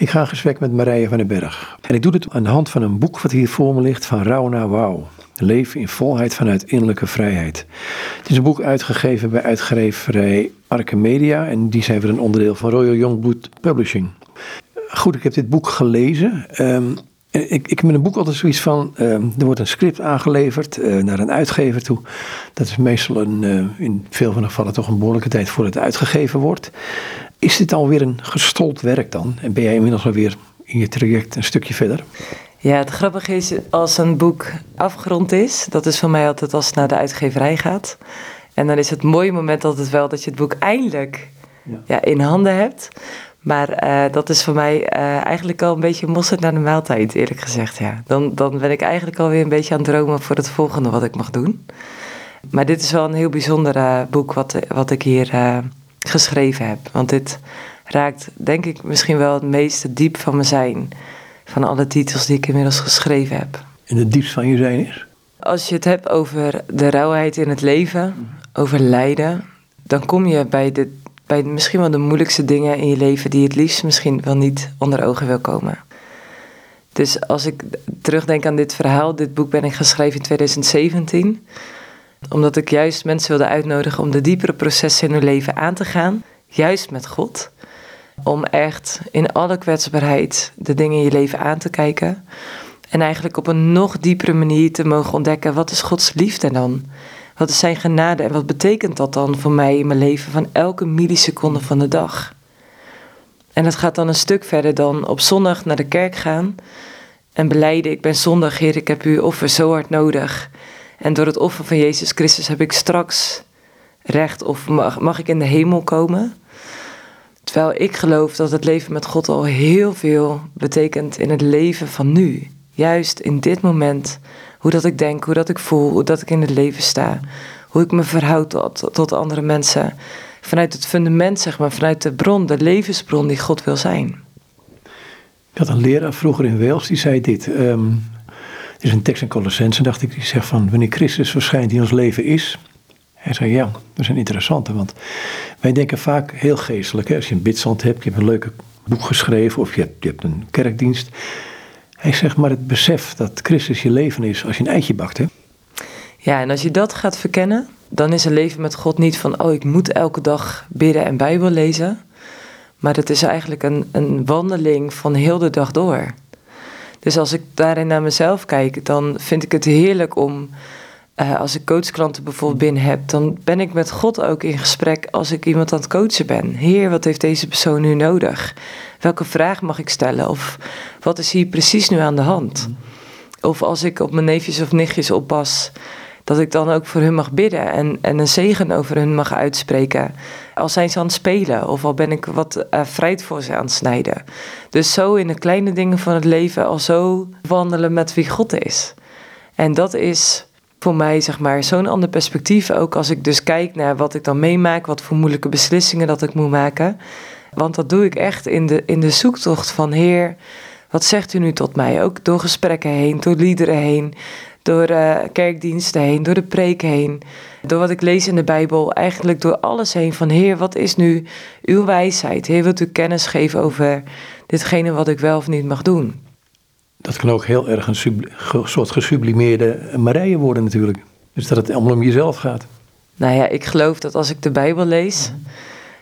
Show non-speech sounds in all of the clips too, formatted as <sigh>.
Ik ga gesprek met Marije van den Berg. En ik doe dit aan de hand van een boek wat hier voor me ligt van Rauw naar Wauw. Leven in volheid vanuit innerlijke vrijheid. Het is een boek uitgegeven bij uitgeverij Arke Media en die zijn weer een onderdeel van Royal Youngblood Publishing. Goed, ik heb dit boek gelezen. Um, ik, ik heb met een boek altijd zoiets van, ehm, er wordt een script aangeleverd uh, naar een uitgever toe. Dat is meestal een, uh, in veel van de gevallen toch een behoorlijke tijd voordat het uitgegeven wordt. Is dit alweer een gestold werk dan? En ben jij inmiddels alweer in je traject een stukje verder? Ja, het grappige is als een boek afgerond is, dat is voor mij altijd als het naar de uitgeverij gaat. En dan is het mooie moment altijd wel dat je het boek eindelijk ja. ja in handen hebt. Maar uh, dat is voor mij uh, eigenlijk al een beetje mosterd naar de maaltijd, eerlijk gezegd. Ja. Dan, dan ben ik eigenlijk alweer een beetje aan het dromen voor het volgende wat ik mag doen. Maar dit is wel een heel bijzonder uh, boek wat, wat ik hier geschreven heb. Want dit raakt, denk ik, misschien wel het meeste diep van mijn zijn. Van alle titels die ik inmiddels geschreven heb. En het diepst van je zijn is? Als je het hebt over de rauwheid in het leven, over lijden, dan kom je bij de bij misschien wel de moeilijkste dingen in je leven die het liefst misschien wel niet onder ogen wil komen. Dus als ik terugdenk aan dit verhaal, dit boek ben ik geschreven in 2017, omdat ik juist mensen wilde uitnodigen om de diepere processen in hun leven aan te gaan, juist met God. Om echt in alle kwetsbaarheid de dingen in je leven aan te kijken. En eigenlijk op een nog diepere manier te mogen ontdekken, wat is Gods liefde dan? Wat is zijn genade en wat betekent dat dan voor mij in mijn leven van elke milliseconde van de dag? En dat gaat dan een stuk verder dan op zondag naar de kerk gaan en beleiden: Ik ben zondag, Heer, ik heb uw offer zo hard nodig. En door het offer van Jezus Christus heb ik straks recht of mag, ik in de hemel komen. Terwijl ik geloof dat het leven met God al heel veel betekent in het leven van nu. Juist in dit moment hoe dat ik denk, hoe dat ik voel, hoe dat ik in het leven sta. Hoe ik me verhoud tot, tot andere mensen. Vanuit het fundament, zeg maar, vanuit de bron, de levensbron die God wil zijn. Ik had een leraar vroeger in Wales, die zei dit. Het is een tekst in Colossense, dacht ik, die zegt van... wanneer Christus verschijnt die ons leven is... Hij zei, ja, dat is een interessante, want wij denken vaak heel geestelijk. Hè? Als je een bidstand hebt, je hebt een leuke boek geschreven... of je hebt, je hebt een kerkdienst... Hij zegt maar het besef dat Christus je leven is als je een eitje bakt. Hè? Ja, en als je dat gaat verkennen, dan is een leven met God niet van, oh ik moet elke dag bidden en Bijbel lezen. Maar het is eigenlijk een, een wandeling van heel de dag door. Dus als ik daarin naar mezelf kijk, dan vind ik het heerlijk om uh, als ik coachklanten bijvoorbeeld binnen heb, dan ben ik met God ook in gesprek als ik iemand aan het coachen ben. Heer, wat heeft deze persoon nu nodig? Welke vraag mag ik stellen? Of wat is hier precies nu aan de hand? Of als ik op mijn neefjes of nichtjes oppas, dat ik dan ook voor hun mag bidden en, en een zegen over hun mag uitspreken. Al zijn ze aan het spelen of al ben ik wat uh, vrijheid voor ze aan het snijden. Dus zo in de kleine dingen van het leven al zo wandelen met wie God is. En dat is voor mij zeg maar zo'n ander perspectief. Ook als ik dus kijk naar wat ik dan meemaak, wat voor moeilijke beslissingen dat ik moet maken. Want dat doe ik echt in de, in de zoektocht van Heer, wat zegt u nu tot mij? Ook door gesprekken heen, door liederen heen, door uh, kerkdiensten heen, door de preek heen, door wat ik lees in de Bijbel, eigenlijk door alles heen van Heer, wat is nu uw wijsheid? Heer, wilt u kennis geven over ditgene wat ik wel of niet mag doen? dat kan ook heel erg een soort gesublimeerde Marije worden natuurlijk. Dus dat het allemaal om jezelf gaat. Nou ja, ik geloof dat als ik de Bijbel lees,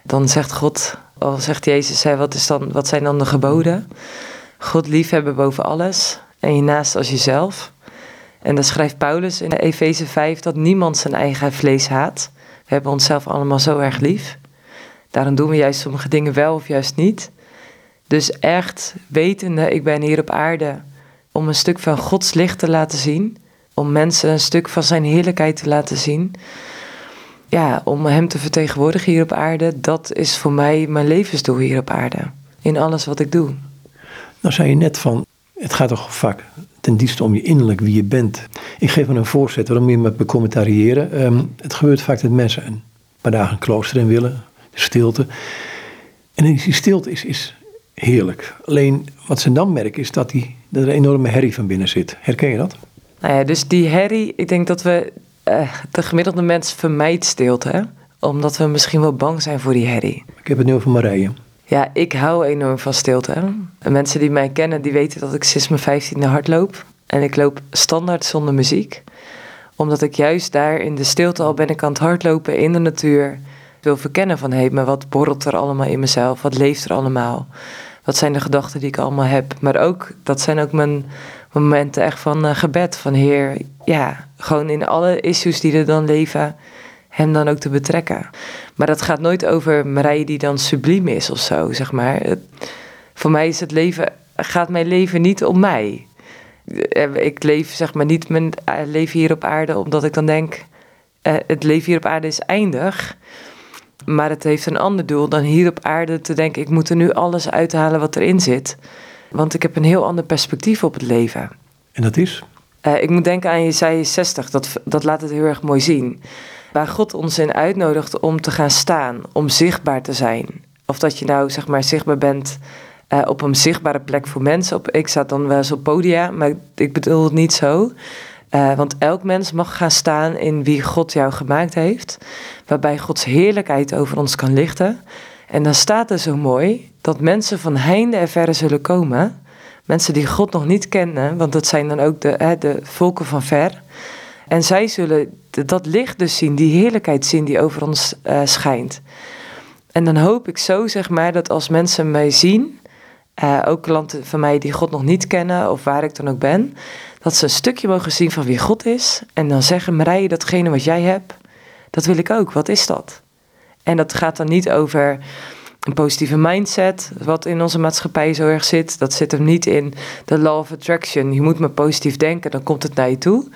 dan zegt God, al zegt Jezus, wat, is dan, wat zijn dan de geboden? God liefhebben boven alles en je naast als jezelf. En dan schrijft Paulus in Efeze 5 dat niemand zijn eigen vlees haat. We hebben onszelf allemaal zo erg lief. Daarom doen we juist sommige dingen wel of juist niet. Dus echt wetende, ik ben hier op aarde om een stuk van Gods licht te laten zien. Om mensen een stuk van zijn heerlijkheid te laten zien. Ja, om hem te vertegenwoordigen hier op aarde. Dat is voor mij mijn levensdoel hier op aarde. In alles wat ik doe. Nou zei je net van, het gaat toch vaak ten diepste om je innerlijk, wie je bent. Ik geef me een voorzet waarom je me becommentariëren. Um, het gebeurt vaak dat mensen een paar dagen een klooster in willen. De stilte. En die stilte is, is heerlijk. Alleen wat ze dan merken is dat, die, dat er een enorme herrie van binnen zit. Herken je dat? Nou ja, dus die herrie, ik denk dat we, uh, de gemiddelde mens vermijdt stilte. Omdat we misschien wel bang zijn voor die herrie. Ik heb het nu over Marije. Ja, ik hou enorm van stilte. En mensen die mij kennen, die weten dat ik sinds mijn vijftiende hard loop. En ik loop standaard zonder muziek. Omdat ik juist daar in de stilte al ben ik aan het hardlopen in de natuur. Wil verkennen van, hé, maar wat borrelt er allemaal in mezelf? Wat leeft er allemaal? Wat zijn de gedachten die ik allemaal heb? Maar ook, dat zijn ook mijn momenten echt van uh, gebed. Van Heer, ja, gewoon in alle issues die er dan leven hem dan ook te betrekken. Maar dat gaat nooit over Marije die dan subliem is of zo, zeg maar. voor mij is het leven, gaat mijn leven niet om mij. Eh, ik leef zeg maar niet mijn eh, leven hier op aarde omdat ik dan denk, uh, het leven hier op aarde is eindig. Maar het heeft een ander doel dan hier op aarde te denken, ik moet er nu alles uithalen wat erin zit. Want ik heb een heel ander perspectief op het leven. En dat is? Uh, ik moet denken aan Jesaja 60, dat, dat laat het heel erg mooi zien waar God ons in uitnodigt om te gaan staan, om zichtbaar te zijn. Of dat je nou zeg maar zichtbaar bent uh, op een zichtbare plek voor mensen. Op, ik zat dan wel eens op podia, maar ik bedoel het niet zo. Uh, want elk mens mag gaan staan in wie God jou gemaakt heeft, waarbij Gods heerlijkheid over ons kan lichten. En dan staat er zo mooi dat mensen van heinde en verre zullen komen. Mensen die God nog niet kennen, want dat zijn dan ook de, hè, de volken van ver. En zij zullen dat licht dus zien, die heerlijkheid zien die over ons uh, schijnt. En dan hoop ik zo, zeg maar, dat als mensen mij zien, uh, ook klanten van mij die God nog niet kennen of waar ik dan ook ben, dat ze een stukje mogen zien van wie God is. En dan zeggen, Marije, datgene wat jij hebt, dat wil ik ook. Wat is dat? En dat gaat dan niet over een positieve mindset, wat in onze maatschappij zo erg zit. Dat zit hem niet in de law of attraction. Je moet maar positief denken, dan komt het naar je toe.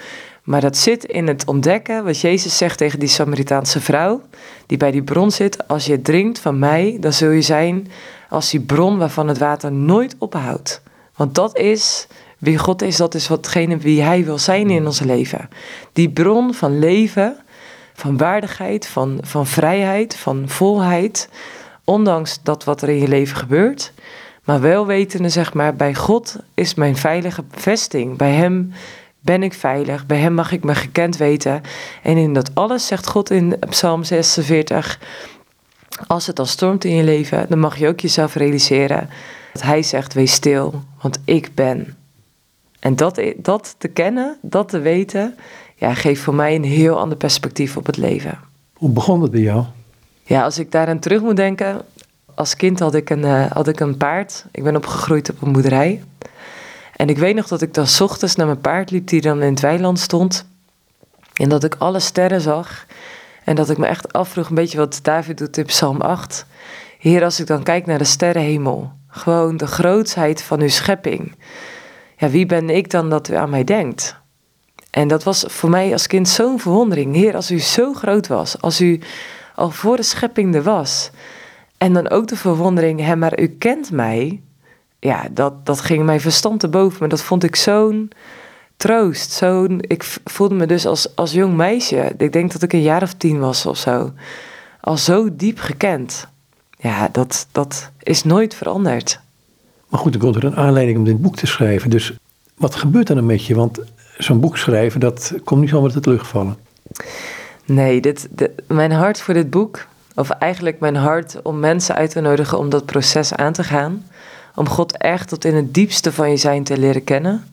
Maar dat zit in het ontdekken wat Jezus zegt tegen die Samaritaanse vrouw, die bij die bron zit. Als je drinkt van mij, dan zul je zijn als die bron waarvan het water nooit ophoudt. Want dat is wie God is, dat is watgene wie Hij wil zijn in ons leven. Die bron van leven, van waardigheid, van, van vrijheid, van volheid. Ondanks dat wat er in je leven gebeurt. Maar wel wetende, zeg maar, bij God is mijn veilige vesting. Bij Hem ben ik veilig. Bij Hem mag ik me gekend weten. En in dat alles zegt God in Psalm 46. Als het al stormt in je leven, dan mag je ook jezelf realiseren dat Hij zegt: Wees stil, want ik ben. En dat, dat te kennen, dat te weten, ja, geeft voor mij een heel ander perspectief op het leven. Hoe begon het bij jou? Ja, als ik daaraan terug moet denken. Als kind had ik een, uh, had ik een paard. Ik ben opgegroeid op een boerderij. En ik weet nog dat ik dan ochtends naar mijn paard liep, die dan in het weiland stond. En dat ik alle sterren zag. En dat ik me echt afvroeg, een beetje wat David doet in Psalm 8. Heer, als ik dan kijk naar de sterrenhemel, gewoon de grootsheid van uw schepping. Ja, wie ben ik dan dat u aan mij denkt? En dat was voor mij als kind zo'n verwondering. Heer, als u zo groot was, als u al voor de schepping er was. En dan ook de verwondering, hè, maar u kent mij ja, dat, dat ging mijn verstand te boven. Maar dat vond ik zo'n troost. Zo'n, ik voelde me dus als, als jong meisje, ik denk dat ik een jaar of tien was of zo, al zo diep gekend. Ja, dat, dat is nooit veranderd. Maar goed, ik wilde er een aanleiding om dit boek te schrijven. Dus wat gebeurt er dan met je? Want zo'n boek schrijven, dat komt niet zomaar uit de lucht vallen. Nee, dit, mijn hart voor dit boek, of eigenlijk mijn hart om mensen uit te nodigen om dat proces aan te gaan, om God echt tot in het diepste van je zijn te leren kennen.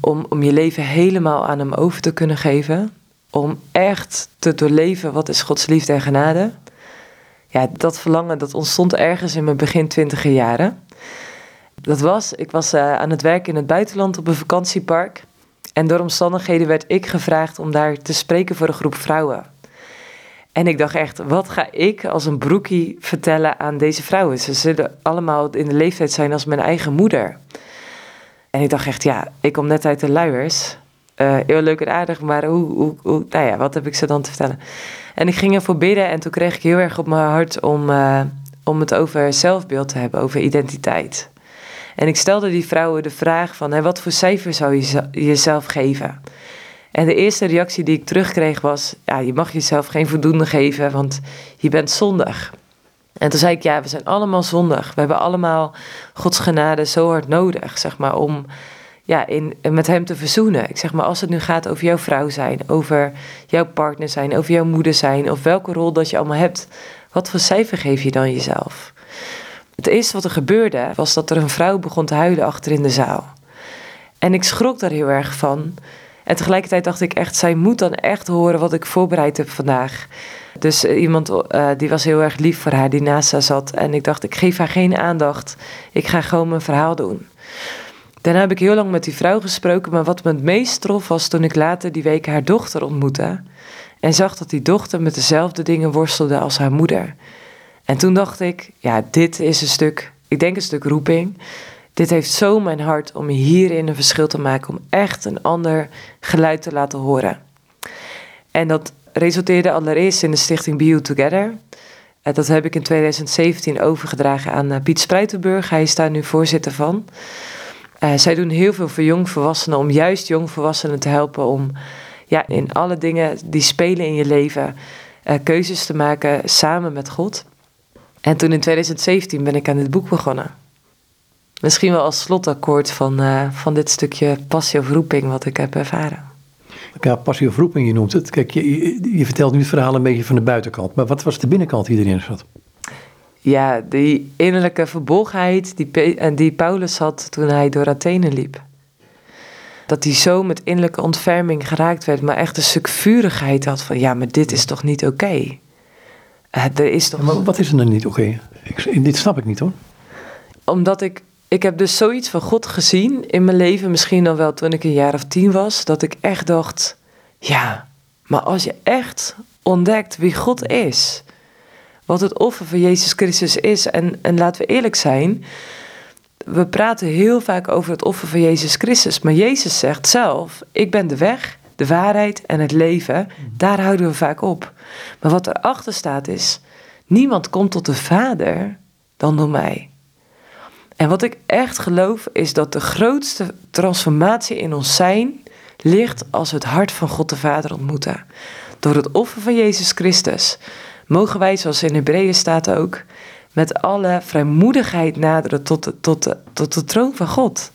Om, om je leven helemaal aan Hem over te kunnen geven. Om echt te doorleven wat is Gods liefde en genade. Ja, dat verlangen dat ontstond ergens in mijn begin twintiger jaren. Dat was, ik was uh, aan het werken in het buitenland op een vakantiepark. En door omstandigheden werd ik gevraagd om daar te spreken voor een groep vrouwen. En ik dacht echt, wat ga ik als een broekie vertellen aan deze vrouwen? Ze zullen allemaal in de leeftijd zijn als mijn eigen moeder. En ik dacht echt, ja, ik kom net uit de luiers. Uh, heel leuk en aardig, maar hoe, hoe, hoe, nou ja, wat heb ik ze dan te vertellen? En ik ging ervoor bidden en toen kreeg ik heel erg op mijn hart om, uh, om het over zelfbeeld te hebben, over identiteit. En ik stelde die vrouwen de vraag van, wat voor cijfer zou je jezelf geven? En de eerste reactie die ik terugkreeg was: ja, je mag jezelf geen voldoende geven, want je bent zondig. En toen zei ik: ja, we zijn allemaal zondig. We hebben allemaal Gods genade zo hard nodig, zeg maar, om ja, in, met Hem te verzoenen. Ik zeg maar, als het nu gaat over jouw vrouw zijn, over jouw partner zijn, over jouw moeder zijn, of welke rol dat je allemaal hebt, wat voor cijfer geef je dan jezelf? Het eerste wat er gebeurde was dat er een vrouw begon te huilen achter in de zaal. En ik schrok daar heel erg van. En tegelijkertijd dacht ik echt, zij moet dan echt horen wat ik voorbereid heb vandaag. Dus eh, iemand uh, die was heel erg lief voor haar, die naast haar zat. En ik dacht, ik geef haar geen aandacht. Ik ga gewoon mijn verhaal doen. Daarna heb ik heel lang met die vrouw gesproken. Maar wat me het meest trof was toen ik later die week haar dochter ontmoette. En zag dat die dochter met dezelfde dingen worstelde als haar moeder. En toen dacht ik, ja, dit is een stuk, ik denk een stuk roeping. Dit heeft zo mijn hart om hierin een verschil te maken, om echt een ander geluid te laten horen. En dat resulteerde allereerst in de stichting Be Together. En dat heb ik in 2017 overgedragen aan eh, Piet Spruitenburg. Hij is daar nu voorzitter van. Uh, zij doen heel veel voor jongvolwassenen om juist jongvolwassenen te helpen om ja, in alle dingen die spelen in je leven keuzes te maken samen met God. En toen in 2017 ben ik aan dit boek begonnen. Misschien wel als slotakkoord van, uh, van dit stukje passie of roeping wat ik heb ervaren. Ja, passie of roeping, je noemt het. Kijk, je, je, je, vertelt nu het verhaal een beetje van de buitenkant. Maar wat was de binnenkant die erin zat? Ja, die innerlijke verbolgenheid die, die Paulus had toen hij door Athene liep. Dat hij zo met innerlijke ontferming geraakt werd, maar echt een stuk vurigheid had van... ja, maar dit is toch niet oké? Okay? Uh, er is toch... maar wat is er dan niet oké? Okay? Dit snap ik niet hoor. Omdat ik ik heb dus zoiets van God gezien in mijn leven, misschien al wel toen ik een jaar of tien was, dat ik echt dacht: ja, maar als je echt ontdekt wie God is, wat het offer van Jezus Christus is, en, en laten we eerlijk zijn, we praten heel vaak over het offer van Jezus Christus, maar Jezus zegt zelf: Ik ben de weg, de waarheid en het leven. Daar houden we vaak op. Maar wat erachter staat is: niemand komt tot de Vader dan door mij. En wat ik echt geloof is dat de grootste transformatie in ons zijn ligt als we het hart van God de Vader ontmoeten. Door het offer van Jezus Christus mogen wij, zoals in Hebreeën staat ook, met alle vrijmoedigheid naderen tot de, tot, de, tot de troon van God.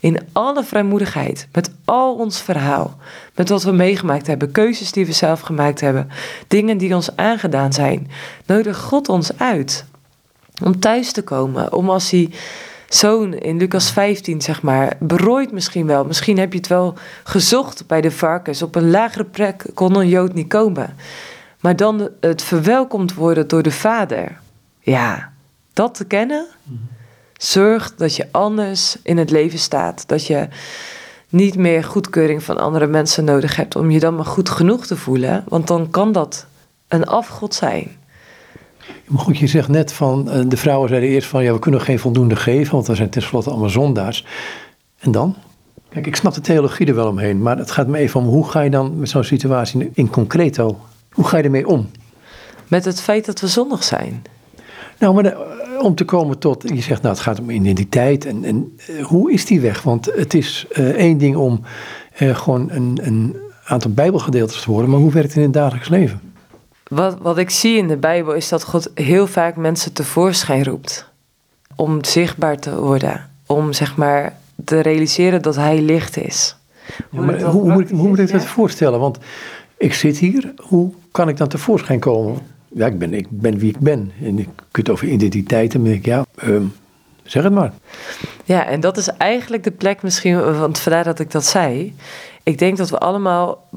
In alle vrijmoedigheid, met al ons verhaal, met wat we meegemaakt hebben, keuzes die we zelf gemaakt hebben, dingen die ons aangedaan zijn, nodig God ons uit om thuis te komen. Om als die zoon in Lucas 15, zeg maar, berooid misschien wel. Misschien heb je het wel gezocht bij de varkens. Op een lagere plek kon een Jood niet komen. Maar dan het verwelkomd worden door de vader. Ja, dat te kennen. Zorgt dat je anders in het leven staat. Dat je niet meer goedkeuring van andere mensen nodig hebt om je dan maar goed genoeg te voelen. Want dan kan dat een afgod zijn. Maar goed, je zegt net van, eh, de vrouwen zeiden eerst van, ja, we kunnen geen voldoende geven, want we zijn tenslotte allemaal zondaars. En dan? Kijk, ik snap de theologie er wel omheen, maar het gaat me even om, hoe ga je dan met zo'n situatie in concreto, hoe ga je ermee om? Met het feit dat we zondig zijn. Nou, maar eh, om te komen tot, je zegt nou het gaat om identiteit en, en uh, hoe is die weg? Want het is uh, één ding om gewoon een, een aantal bijbelgedeeltes te horen, maar hoe werkt het in het dagelijks leven? Wat, wat ik zie in de Bijbel is dat God heel vaak mensen tevoorschijn roept. Om zichtbaar te worden. Om zeg maar te realiseren dat Hij licht is. hoe, hoe, hoe, moet ik, hoe moet ik dat voorstellen? Want ik zit hier, hoe kan ik dan tevoorschijn komen? Ja, ik ben, ik ben wie ik ben. En ik kunt over identiteiten, maar ik, ja, um, zeg het maar. Ja, en dat is eigenlijk de plek misschien, want vandaar dat ik dat zei. Ik denk dat we allemaal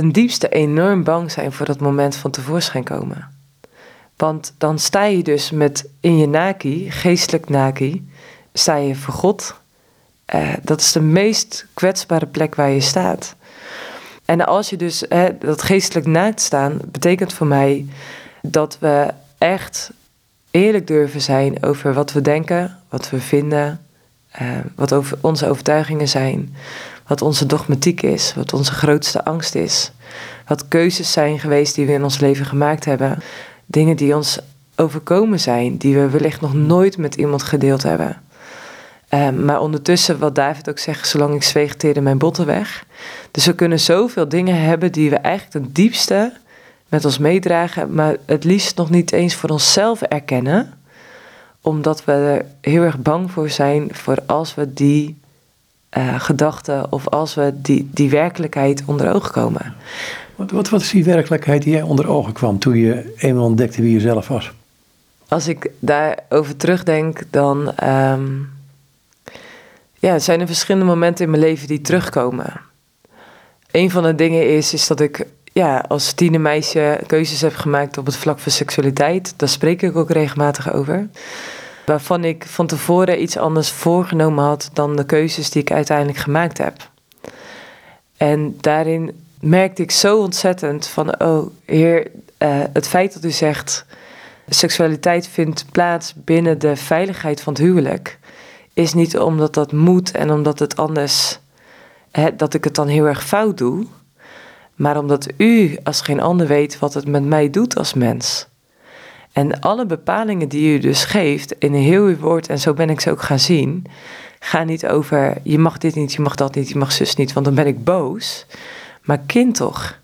ten diepste enorm bang zijn voor dat moment van tevoorschijn komen. Want dan sta je dus met in je naki, geestelijk naki, sta je voor God. Uh, dat is de meest kwetsbare plek waar je staat. En als je dus dat geestelijk naakt staan, betekent voor mij dat we echt eerlijk durven zijn over wat we denken, wat we vinden, uh, wat over onze overtuigingen zijn, wat onze dogmatiek is, wat onze grootste angst is. Wat keuzes zijn geweest die we in ons leven gemaakt hebben. Dingen die ons overkomen zijn, die we wellicht nog nooit met iemand gedeeld hebben. Um, maar ondertussen, wat David ook zegt, zolang ik zweeg, teerde mijn botten weg. Dus we kunnen zoveel dingen hebben die we eigenlijk ten diepste met ons meedragen, maar het liefst nog niet eens voor onszelf erkennen, omdat we er heel erg bang voor zijn voor als we die uh, gedachten of als we die, die werkelijkheid onder ogen komen. Wat, wat, wat is die werkelijkheid die jij onder ogen kwam toen je eenmaal ontdekte wie je zelf was? als ik daarover terugdenk, dan ehm, ja, zijn er verschillende momenten in mijn leven die terugkomen. Een van de dingen is, is dat ik ja, als tienermeisje keuzes heb gemaakt op het vlak van seksualiteit. Daar spreek ik ook regelmatig over. Waarvan ik van tevoren iets anders voorgenomen had dan de keuzes die ik uiteindelijk gemaakt heb. En daarin merkte ik zo ontzettend van, oh heer, uh, het feit dat u zegt, seksualiteit vindt plaats binnen de veiligheid van het huwelijk, is niet omdat dat moet en omdat het anders, dat ik het dan heel erg fout doe, maar omdat u als geen ander weet wat het met mij doet als mens. En alle bepalingen die u dus geeft in heel uw woord, en zo ben ik ze ook gaan zien, gaan niet over je mag dit niet, je mag dat niet, je mag zus niet, want dan ben ik boos. Maar kind toch,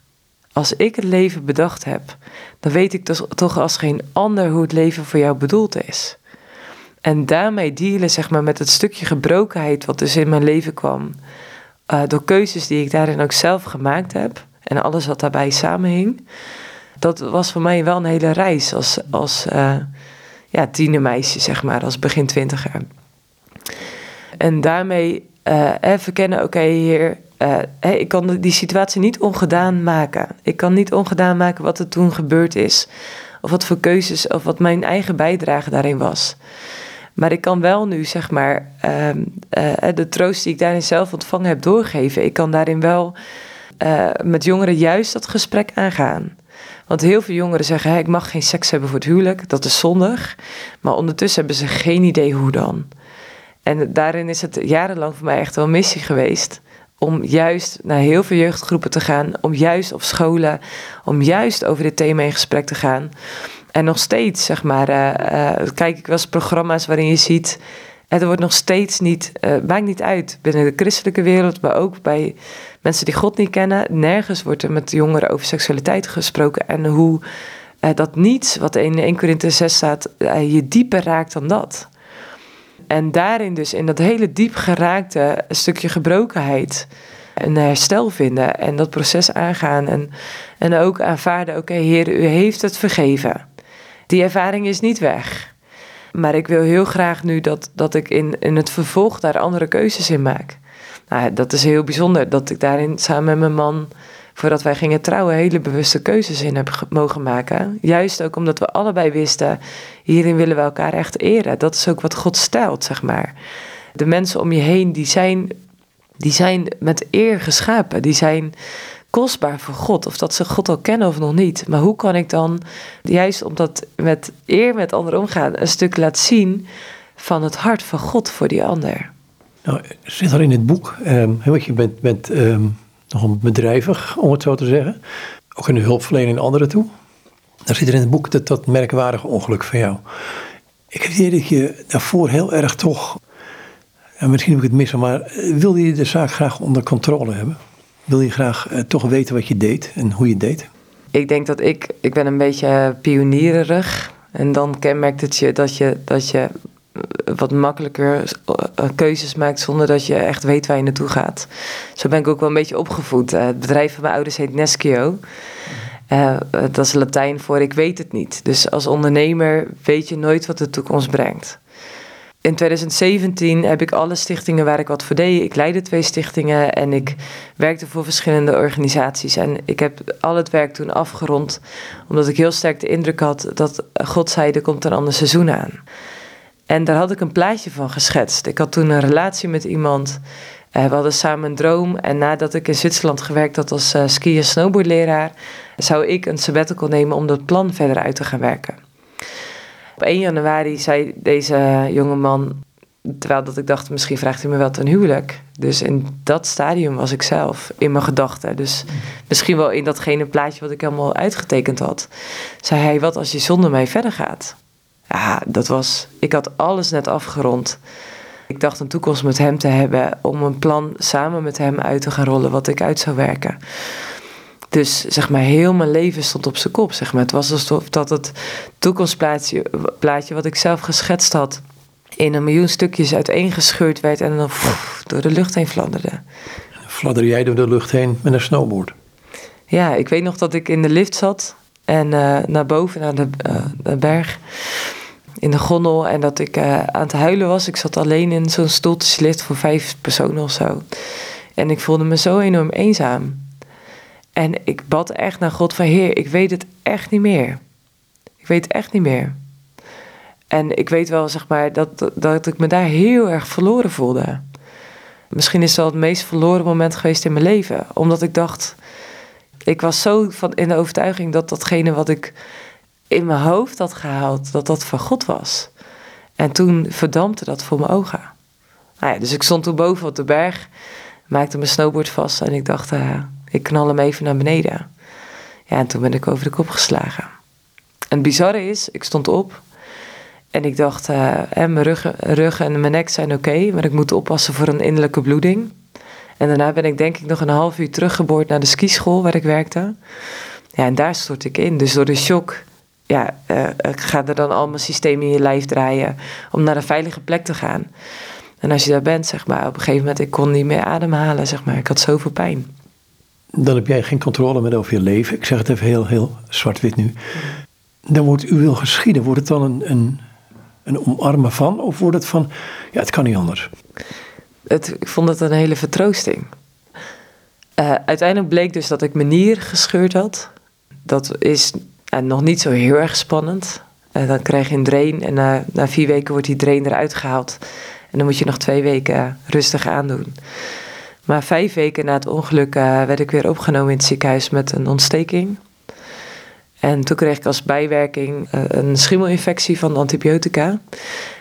als ik het leven bedacht heb, dan weet ik dus toch als geen ander hoe het leven voor jou bedoeld is. En daarmee dealen zeg maar, met het stukje gebrokenheid wat dus in mijn leven kwam. Uh, door keuzes die ik daarin ook zelf gemaakt heb. En alles wat daarbij samenhing. Dat was voor mij wel een hele reis als, als uh, ja, tienermeisje, zeg maar, als begin twintiger. En daarmee uh, verkennen, oké, hier, ik kan die situatie niet ongedaan maken. Ik kan niet ongedaan maken wat er toen gebeurd is. Of wat voor keuzes, of wat mijn eigen bijdrage daarin was. Maar ik kan wel nu, zeg maar, uh, de troost die ik daarin zelf ontvangen heb doorgeven. Ik kan daarin wel met jongeren juist dat gesprek aangaan. Want heel veel jongeren zeggen: ik mag geen seks hebben voor het huwelijk, dat is zondig. Maar ondertussen hebben ze geen idee hoe dan. En daarin is het jarenlang voor mij echt wel een missie geweest om juist naar heel veel jeugdgroepen te gaan, om juist op scholen, om juist over dit thema in gesprek te gaan. En nog steeds, zeg maar, uh, uh, kijk ik wel eens programma's waarin je ziet, er wordt nog steeds niet, uh, maakt niet uit, binnen de christelijke wereld, maar ook bij mensen die God niet kennen, nergens wordt er met jongeren over seksualiteit gesproken en hoe dat niets wat in 1 Corinthië 6 staat, je dieper raakt dan dat. En daarin dus, in dat hele diep geraakte stukje gebrokenheid, een herstel vinden en dat proces aangaan. En, en ook aanvaarden, oké Heer, u heeft het vergeven. Die ervaring is niet weg. Maar ik wil heel graag nu dat, dat ik in, in het vervolg daar andere keuzes in maak. Nou, dat is heel bijzonder dat ik daarin samen met mijn man voordat wij gingen trouwen, hele bewuste keuzes in hebben mogen maken. Juist ook omdat we allebei wisten, hierin willen we elkaar echt eren. Dat is ook wat God stelt, zeg maar. De mensen om je heen, die zijn, die zijn met eer geschapen. Die zijn kostbaar voor God. Of dat ze God al kennen of nog niet. Maar hoe kan ik dan, juist omdat met eer met anderen omgaan, een stuk laat zien van het hart van God voor die ander? Nou, zit er in het boek, um, wat je bent, bent um nogal bedrijvig, om het zo te zeggen. Ook in de hulpverlening aan anderen toe. Daar zit er in het boek dat, dat merkwaardige ongeluk van jou. Ik heb idee dat je daarvoor heel erg toch, ja, misschien heb ik het missen, maar eh, wilde je de zaak graag onder controle hebben? Wil je graag uh, toch weten wat je deed en hoe je deed? Ik denk dat ik, ik ben een beetje pionierig. En dan kenmerkt het je dat je, dat je wat makkelijker eh, keuzes maakt zonder dat je echt weet waar je naartoe gaat. Zo ben ik ook wel een beetje opgevoed. Eh, het bedrijf van mijn ouders heet Neschio. Uh, dat is Latijn voor ik weet het niet. Dus als ondernemer weet je nooit wat de toekomst brengt. In 2017 heb ik alle stichtingen waar ik wat voor deed. Ik leidde twee stichtingen en ik werkte voor verschillende organisaties. En ik heb al het werk toen afgerond, omdat ik heel sterk de indruk had dat God zei: er komt een ander seizoen aan. En daar had ik een plaatje van geschetst. Ik had toen een relatie met iemand. Uh, we hadden samen een droom. En nadat ik in Zwitserland gewerkt had als uh, ski- en snowboardleraar, zou ik een sabbatical nemen om dat plan verder uit te gaan werken. Op 1 januari zei deze jonge man, terwijl dat ik dacht, misschien vraagt hij me wel ten huwelijk. Dus in dat stadium was ik zelf, in mijn gedachten. Dus misschien wel in datgene plaatje wat ik helemaal uitgetekend had. Zei hij, wat als je zonder mij verder gaat? ja, dat was. Ik had alles net afgerond. Ik dacht een toekomst met hem te hebben om een plan samen met hem uit te gaan rollen wat ik uit zou werken. Dus zeg maar, heel mijn leven stond op zijn kop. Zeg maar. Het was alsof dat het toekomstplaatje plaatje wat ik zelf geschetst had, in een miljoen stukjes uiteengescheurd werd en dan pff, door de lucht heen fladderde. Fladder jij door de lucht heen met een snowboard? Ja, ik weet nog dat ik in de lift zat en uh, naar boven, naar de, uh, de berg. in de gondel en dat ik uh, aan het huilen was. Ik zat alleen in zo'n stoeltjeslift voor vijf personen of zo. En ik voelde me zo enorm eenzaam. En ik bad echt naar God van Heer, ik weet het echt niet meer. Ik weet echt niet meer. En ik weet wel, zeg maar, dat, dat ik me daar heel erg verloren voelde. Misschien is wel het meest verloren moment geweest in mijn leven. Omdat ik dacht, ik was zo van in de overtuiging dat datgene wat ik in mijn hoofd had gehaald, dat dat van God was. En toen verdampte dat voor mijn ogen. Nou ja, dus ik stond toen boven op de berg, maakte mijn snowboard vast en ik dacht, uh, ik knal hem even naar beneden. Ja, en toen ben ik over de kop geslagen. En het bizarre is, ik stond op en ik dacht, uh, mijn rug, rug en mijn nek zijn oké, maar ik moet oppassen voor een innerlijke bloeding. En daarna ben ik denk ik nog een half uur teruggeboord naar de skischool waar ik werkte. Ja, en daar stort ik in. Dus door de shock ja, uh, gaan er dan al mijn systemen in je lijf draaien om naar een veilige plek te gaan. En als je daar bent, zeg maar, op een gegeven moment, ik kon niet meer ademhalen, zeg maar. Ik had zoveel pijn. Dan heb jij geen controle meer over je leven. Ik zeg het even heel, heel zwart-wit nu. Dan wordt u wil geschieden. Wordt het dan een, een, een omarmen van? Of wordt het van, ja, het kan niet anders? Het, ik vond het een hele vertroosting. Uh, uiteindelijk bleek dus dat ik mijn nier gescheurd had. Dat is uh, nog niet zo heel erg spannend. Uh, dan krijg je een drain en na vier weken wordt die drain eruit gehaald. En dan moet je nog twee weken rustig aandoen. Maar vijf weken na het ongeluk werd ik weer opgenomen in het ziekenhuis met een ontsteking. En toen kreeg ik als bijwerking een schimmelinfectie van de antibiotica.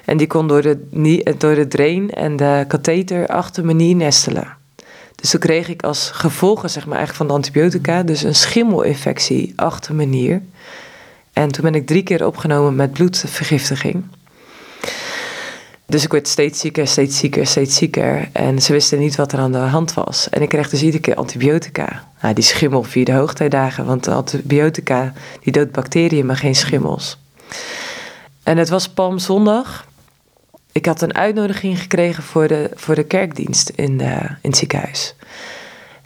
En die kon door de, door de drain en de katheter achter mijn nier nestelen. Dus toen kreeg ik als gevolgen zeg maar, eigenlijk van de antibiotica dus een schimmelinfectie achter mijn nier. En toen ben ik drie keer opgenomen met bloedvergiftiging. Dus ik werd steeds zieker, steeds zieker, steeds zieker. En ze wisten niet wat er aan de hand was. En ik kreeg dus iedere keer antibiotica. Nou, die schimmel via de hoogtijdagen. Want antibiotica die doodt bacteriën, maar geen schimmels. En het was Palmzondag. Ik had een uitnodiging gekregen voor de, voor de kerkdienst in, de, in het ziekenhuis.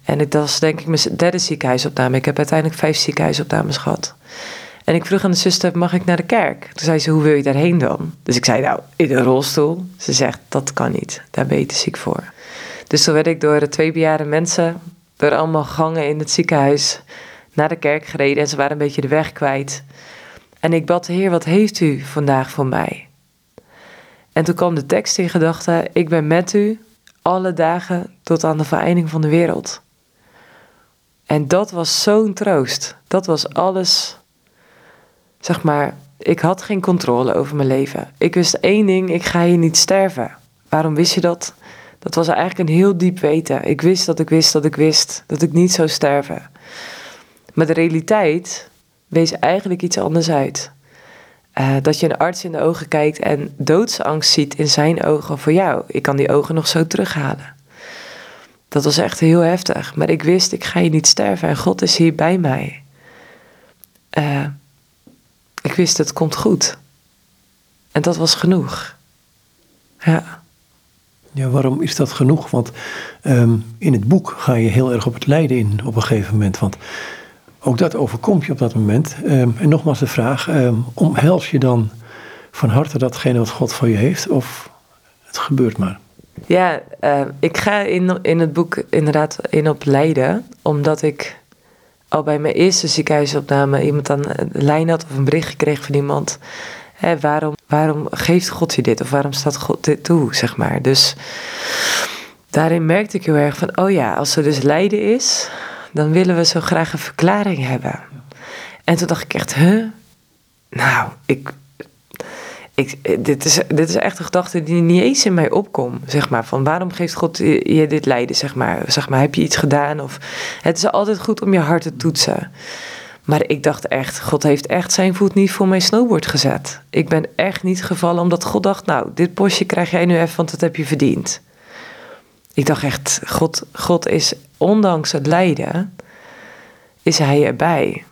En het was denk ik mijn derde ziekenhuisopname. Ik heb uiteindelijk vijf ziekenhuisopnames gehad. En ik vroeg aan de zuster, mag ik naar de kerk? Toen zei ze, hoe wil je daarheen dan? Dus ik zei, nou, in een rolstoel. Ze zegt, dat kan niet, daar ben je te ziek voor. Dus toen werd ik door de twee bejaarde mensen, door allemaal gangen in het ziekenhuis, naar de kerk gereden. En ze waren een beetje de weg kwijt. En ik bad, Heer, wat heeft u vandaag voor mij? En toen kwam de tekst in gedachten: Ik ben met u alle dagen tot aan de vereinding van de wereld. En dat was zo'n troost. Dat was alles. Zeg maar, ik had geen controle over mijn leven. Ik wist één ding: ik ga hier niet sterven. Waarom wist je dat? Dat was eigenlijk een heel diep weten. Ik wist dat ik wist dat ik wist dat ik niet zou sterven. Maar de realiteit wees eigenlijk iets anders uit. Uh, dat je een arts in de ogen kijkt en doodsangst ziet in zijn ogen voor jou. Ik kan die ogen nog zo terughalen. Dat was echt heel heftig. Maar ik wist, ik ga je niet sterven en God is hier bij mij. Uh, ik wist, het komt goed. En dat was genoeg. Ja. Ja, waarom is dat genoeg? Want um, in het boek ga je heel erg op het lijden in op een gegeven moment. Want ook dat overkomt je op dat moment. Ehm, en nogmaals de vraag, um, omhels je dan van harte datgene wat God voor je heeft of het gebeurt maar? Ja, uh, ik ga in, in het boek inderdaad in op lijden, omdat ik al bij mijn eerste ziekenhuisopname iemand aan de lijn had of een bericht gekregen van iemand. Hè, waarom, waarom geeft God je dit of waarom staat God dit toe, zeg maar. Dus daarin merkte ik heel erg van, oh ja, als er dus lijden is, dan willen we zo graag een verklaring hebben. En toen dacht ik echt, huh? Nou, ik, ik, dit, is, dit is echt een gedachte die niet eens in mij opkomt, zeg maar. Van waarom geeft God je dit lijden, zeg maar. Zeg maar, heb je iets gedaan? Of, het is altijd goed om je hart te toetsen. Maar ik dacht echt, God heeft echt zijn voet niet voor mijn snowboard gezet. Ik ben echt niet gevallen omdat God dacht, nou, dit postje krijg jij nu even, want dat heb je verdiend. Ik dacht echt, God, God is, ondanks het lijden, is Hij erbij.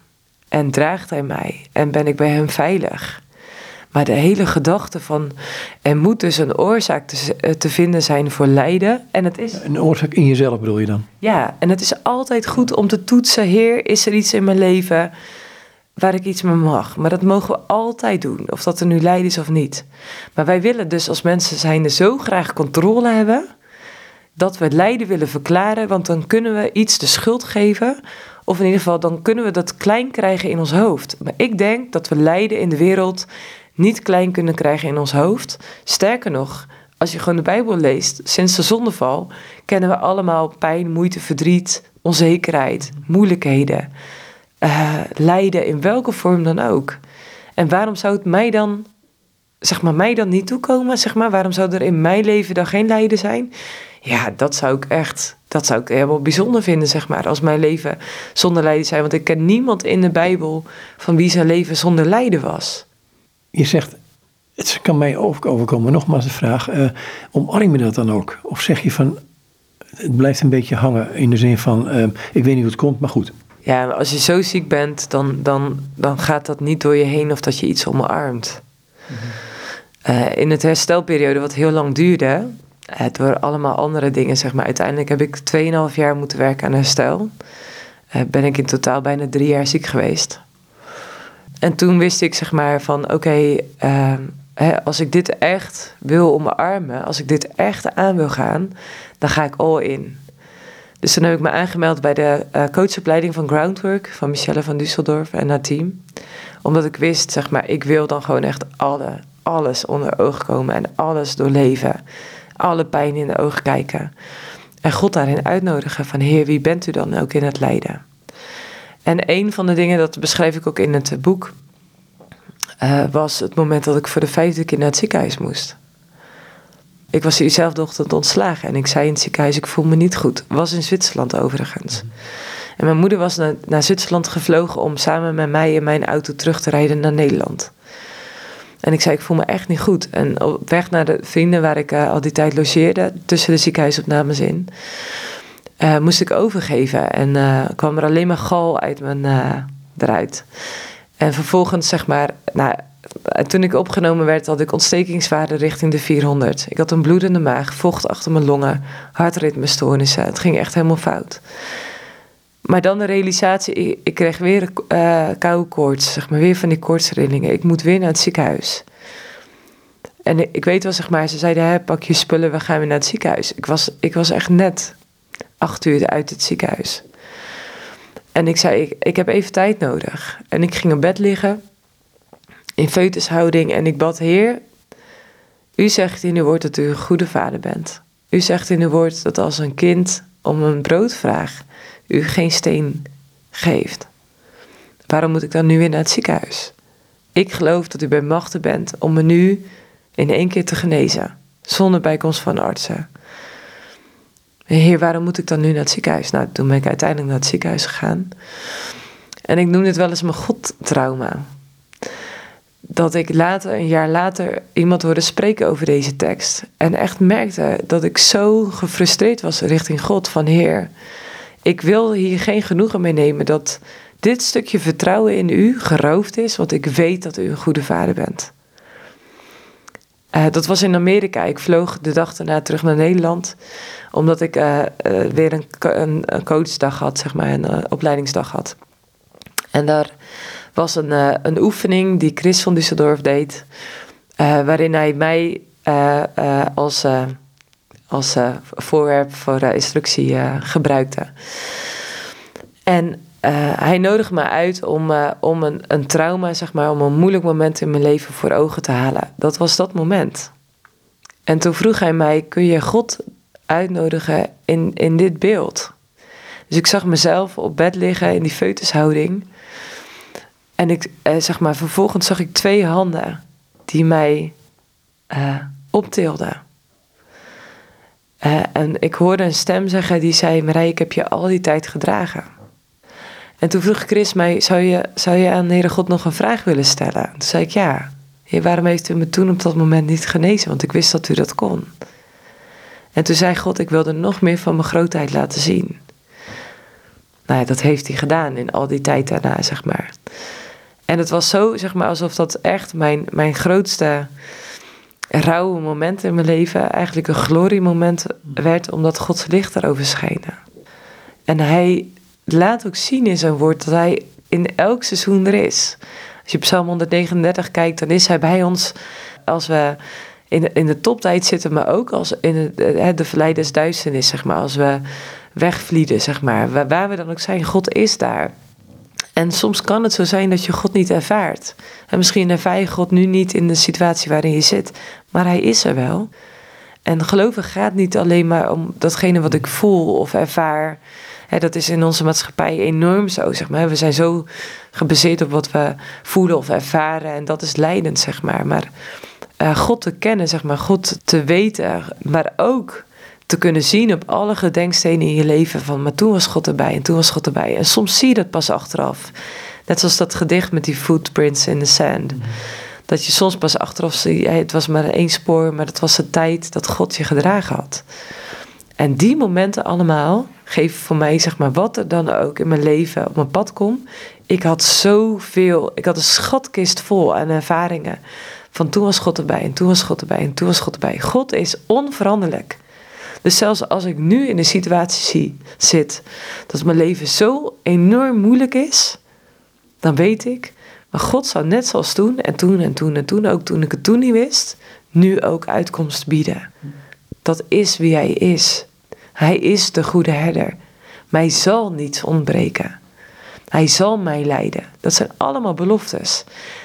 En draagt Hij mij. En ben ik bij Hem veilig. Maar de hele gedachte van er moet dus een oorzaak te, eh, te, vinden zijn voor lijden. En het is. Een oorzaak in jezelf bedoel je dan? Ja, en het is altijd goed om te toetsen: Heer, is er iets in mijn leven waar ik iets mee mag. Maar dat mogen we altijd doen, of dat er nu lijden is of niet. Maar wij willen dus als mensen zijnde zo graag controle hebben, dat we lijden willen verklaren, want dan kunnen we iets de schuld geven. Of in ieder geval, dan kunnen we dat klein krijgen in ons hoofd. Maar ik denk dat we lijden in de wereld niet klein kunnen krijgen in ons hoofd. Sterker nog, als je gewoon de Bijbel leest, sinds de zondeval, kennen we allemaal pijn, moeite, verdriet, onzekerheid, moeilijkheden, uh, lijden in welke vorm dan ook. En waarom zou het mij dan, zeg maar, mij dan niet toekomen? Zeg maar, waarom zou er in mijn leven dan geen lijden zijn? Ja, dat zou ik echt, dat zou ik helemaal bijzonder vinden, zeg maar, als mijn leven zonder lijden zijn. Want ik ken niemand in de Bijbel van wie zijn leven zonder lijden was. Je zegt, het kan mij overkomen. Nogmaals de vraag, uh, omarm je dat dan ook? Of zeg je van, het blijft een beetje hangen in de zin van, uh, ik weet niet hoe het komt, maar goed. Ja, als je zo ziek bent, dan, dan, dan gaat dat niet door je heen of dat je iets omarmt. uh, in het herstelperiode, wat heel lang duurde, door allemaal andere dingen, zeg maar. Uiteindelijk heb ik 2,5 jaar moeten werken aan herstel. ben ik in totaal bijna drie jaar ziek geweest. En toen wist ik, zeg maar, van oké, als ik dit echt wil omarmen, als ik dit echt aan wil gaan, dan ga ik all in. Dus toen heb ik me aangemeld bij de uh, coachopleiding van Groundwork van Michelle van Düsseldorf en haar team. Omdat ik wist, zeg maar, ik wil dan gewoon echt alle, alles onder ogen komen en alles doorleven. Alle pijn in de ogen kijken. En God daarin uitnodigen van Heer, wie bent u dan ook in het lijden? En een van de dingen, dat beschrijf ik ook in het boek, uh, was het moment dat ik voor de vijfde keer naar het ziekenhuis moest. Ik was diezelfde ochtend ontslagen en ik zei in het ziekenhuis: Ik voel me niet goed. Was in Zwitserland overigens. En mijn moeder was naar, naar Zwitserland gevlogen om samen met mij in mijn auto terug te rijden naar Nederland. En ik zei: Ik voel me echt niet goed. En op weg naar de vrienden waar ik uh, al die tijd logeerde, tussen de ziekenhuisopnames in, uh, moest ik overgeven. En uh, kwam er alleen maar gal uit mijn, eruit. En vervolgens, zeg maar, nou, toen ik opgenomen werd, had ik ontstekingswaarde richting de 400. Ik had een bloedende maag, vocht achter mijn longen, hartritmestoornissen. Het ging echt helemaal fout. Maar dan de realisatie, ik, kreeg weer uh, koude koorts, zeg maar, weer van die koortsrillingen. Ik moet weer naar het ziekenhuis. En ik weet wel, zeg maar, ze zeiden, hè, pak je spullen, we gaan weer naar het ziekenhuis. Ik was, ik was echt net acht uur uit het ziekenhuis. En ik zei, ik, ik heb even tijd nodig. En ik ging op bed liggen, in feutushouding, en ik bad, Heer, u zegt in uw woord dat u een goede vader bent. U zegt in uw woord dat als een kind om een brood vraagt, u geen steen geeft. Waarom moet ik dan nu weer naar het ziekenhuis? Ik geloof dat u bij machten bent om me nu in één keer te genezen, zonder bijkomst van artsen. Heer, waarom moet ik dan nu naar het ziekenhuis? Nou, toen ben ik uiteindelijk naar het ziekenhuis gegaan. En ik noem dit wel eens mijn God-trauma. Dat ik later, een jaar later, iemand hoorde spreken over deze tekst. En echt merkte dat ik zo gefrustreerd was richting God. Van Heer, ik wil hier geen genoegen mee nemen dat dit stukje vertrouwen in u geroofd is. Want ik weet dat u een goede vader bent. Uh, dat was in Amerika. Ik vloog de dag daarna terug naar Nederland. Omdat ik uh, uh, weer een, een, een, coachdag had, zeg maar, een opleidingsdag had. En daar was een, een oefening die Chris van Düsseldorf deed. waarin hij mij als, als voorwerp voor instructie gebruikte. En uh, hij nodigde me uit om, uh, om een, een trauma, zeg maar, om een moeilijk moment in mijn leven voor ogen te halen. Dat was dat moment. En toen vroeg hij mij: kun je God uitnodigen in, in dit beeld? Dus ik zag mezelf op bed liggen in die feutushouding. En ik, uh, zeg maar, vervolgens zag ik twee handen die mij optilden. en ik hoorde een stem zeggen die zei: Marij, ik heb je al die tijd gedragen. En toen vroeg Chris mij, zou je, zou je aan de Heere God nog een vraag willen stellen? Toen zei ik, ja. Heer, waarom heeft u me toen op dat moment niet genezen? Want ik wist dat u dat kon. En toen zei God, ik wilde nog meer van mijn grootheid laten zien. Nou ja, dat heeft hij gedaan in al die tijd daarna, zeg maar. En het was zo, zeg maar, alsof dat echt mijn, mijn grootste rauwe moment in mijn leven eigenlijk een gloriemoment werd, omdat Gods licht erover scheen. En hij laat ook zien in zijn woord dat hij in elk seizoen er is. Als je Psalm 139 kijkt, dan is hij bij ons als we in de, in de toptijd zitten, maar ook als in de, de, de verleiders duisternis, zeg maar. Als we wegvlieden, zeg maar. Waar, waar we dan ook zijn, God is daar. En soms kan het zo zijn dat je God niet ervaart. En misschien ervaar je God nu niet in de situatie waarin je zit, maar Hij is er wel. En geloven gaat niet alleen maar om datgene wat ik voel of ervaar. Dat is in onze maatschappij enorm zo, zeg maar. We zijn zo gebaseerd op wat we voelen of ervaren en dat is leidend, zeg maar. Maar uh, God te kennen, zeg maar, God te weten, maar ook te kunnen zien op alle gedenkstenen in je leven van, maar toen was God erbij en toen was God erbij. En soms zie je dat pas achteraf. Net zoals dat gedicht met die footprints in the sand. Mhm. Dat je soms pas achteraf ziet, het was maar één spoor, maar het was de tijd dat God je gedragen had. En die momenten allemaal geven voor mij, zeg maar, wat er dan ook in mijn leven op mijn pad komt. Ik had zoveel, ik had een schatkist vol aan ervaringen. Van toen was God erbij en toen was God erbij en toen was God erbij. God is onveranderlijk. Dus zelfs als ik nu in een situatie zie, zit dat mijn leven zo enorm moeilijk is, dan weet ik, maar God zou net zoals toen en toen en toen en toen, ook toen ik het toen niet wist, nu ook uitkomst bieden. Dat is wie Hij is. Hij is de goede herder. Mij zal niets ontbreken. Hij zal mij leiden. Dat zijn allemaal beloftes.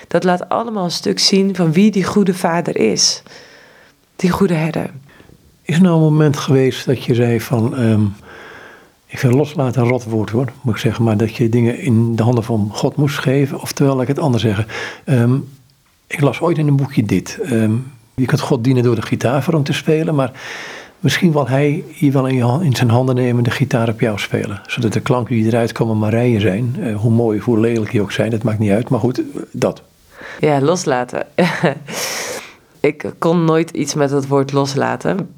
Dat laat allemaal een stuk zien van wie die goede vader is. Die goede herder. Is er nou een moment geweest dat je zei van, ehm, ik vind loslaten een rotwoord hoor, moet ik zeggen, maar dat je dingen in de handen van God moest geven, oftewel, ik het anders zeggen. Ehm, ik las ooit in een boekje dit. Ehm, je kunt God dienen door de gitaar voor hem te spelen, maar misschien wil hij hier wel in, zijn handen nemen de gitaar op jou spelen. Zodat de klanken die eruit komen maar rijen zijn. Uh, hoe mooi, hoe lelijk die ook zijn, dat maakt niet uit, maar goed, dat. Ja, loslaten. <laughs> ik kon nooit iets met het woord loslaten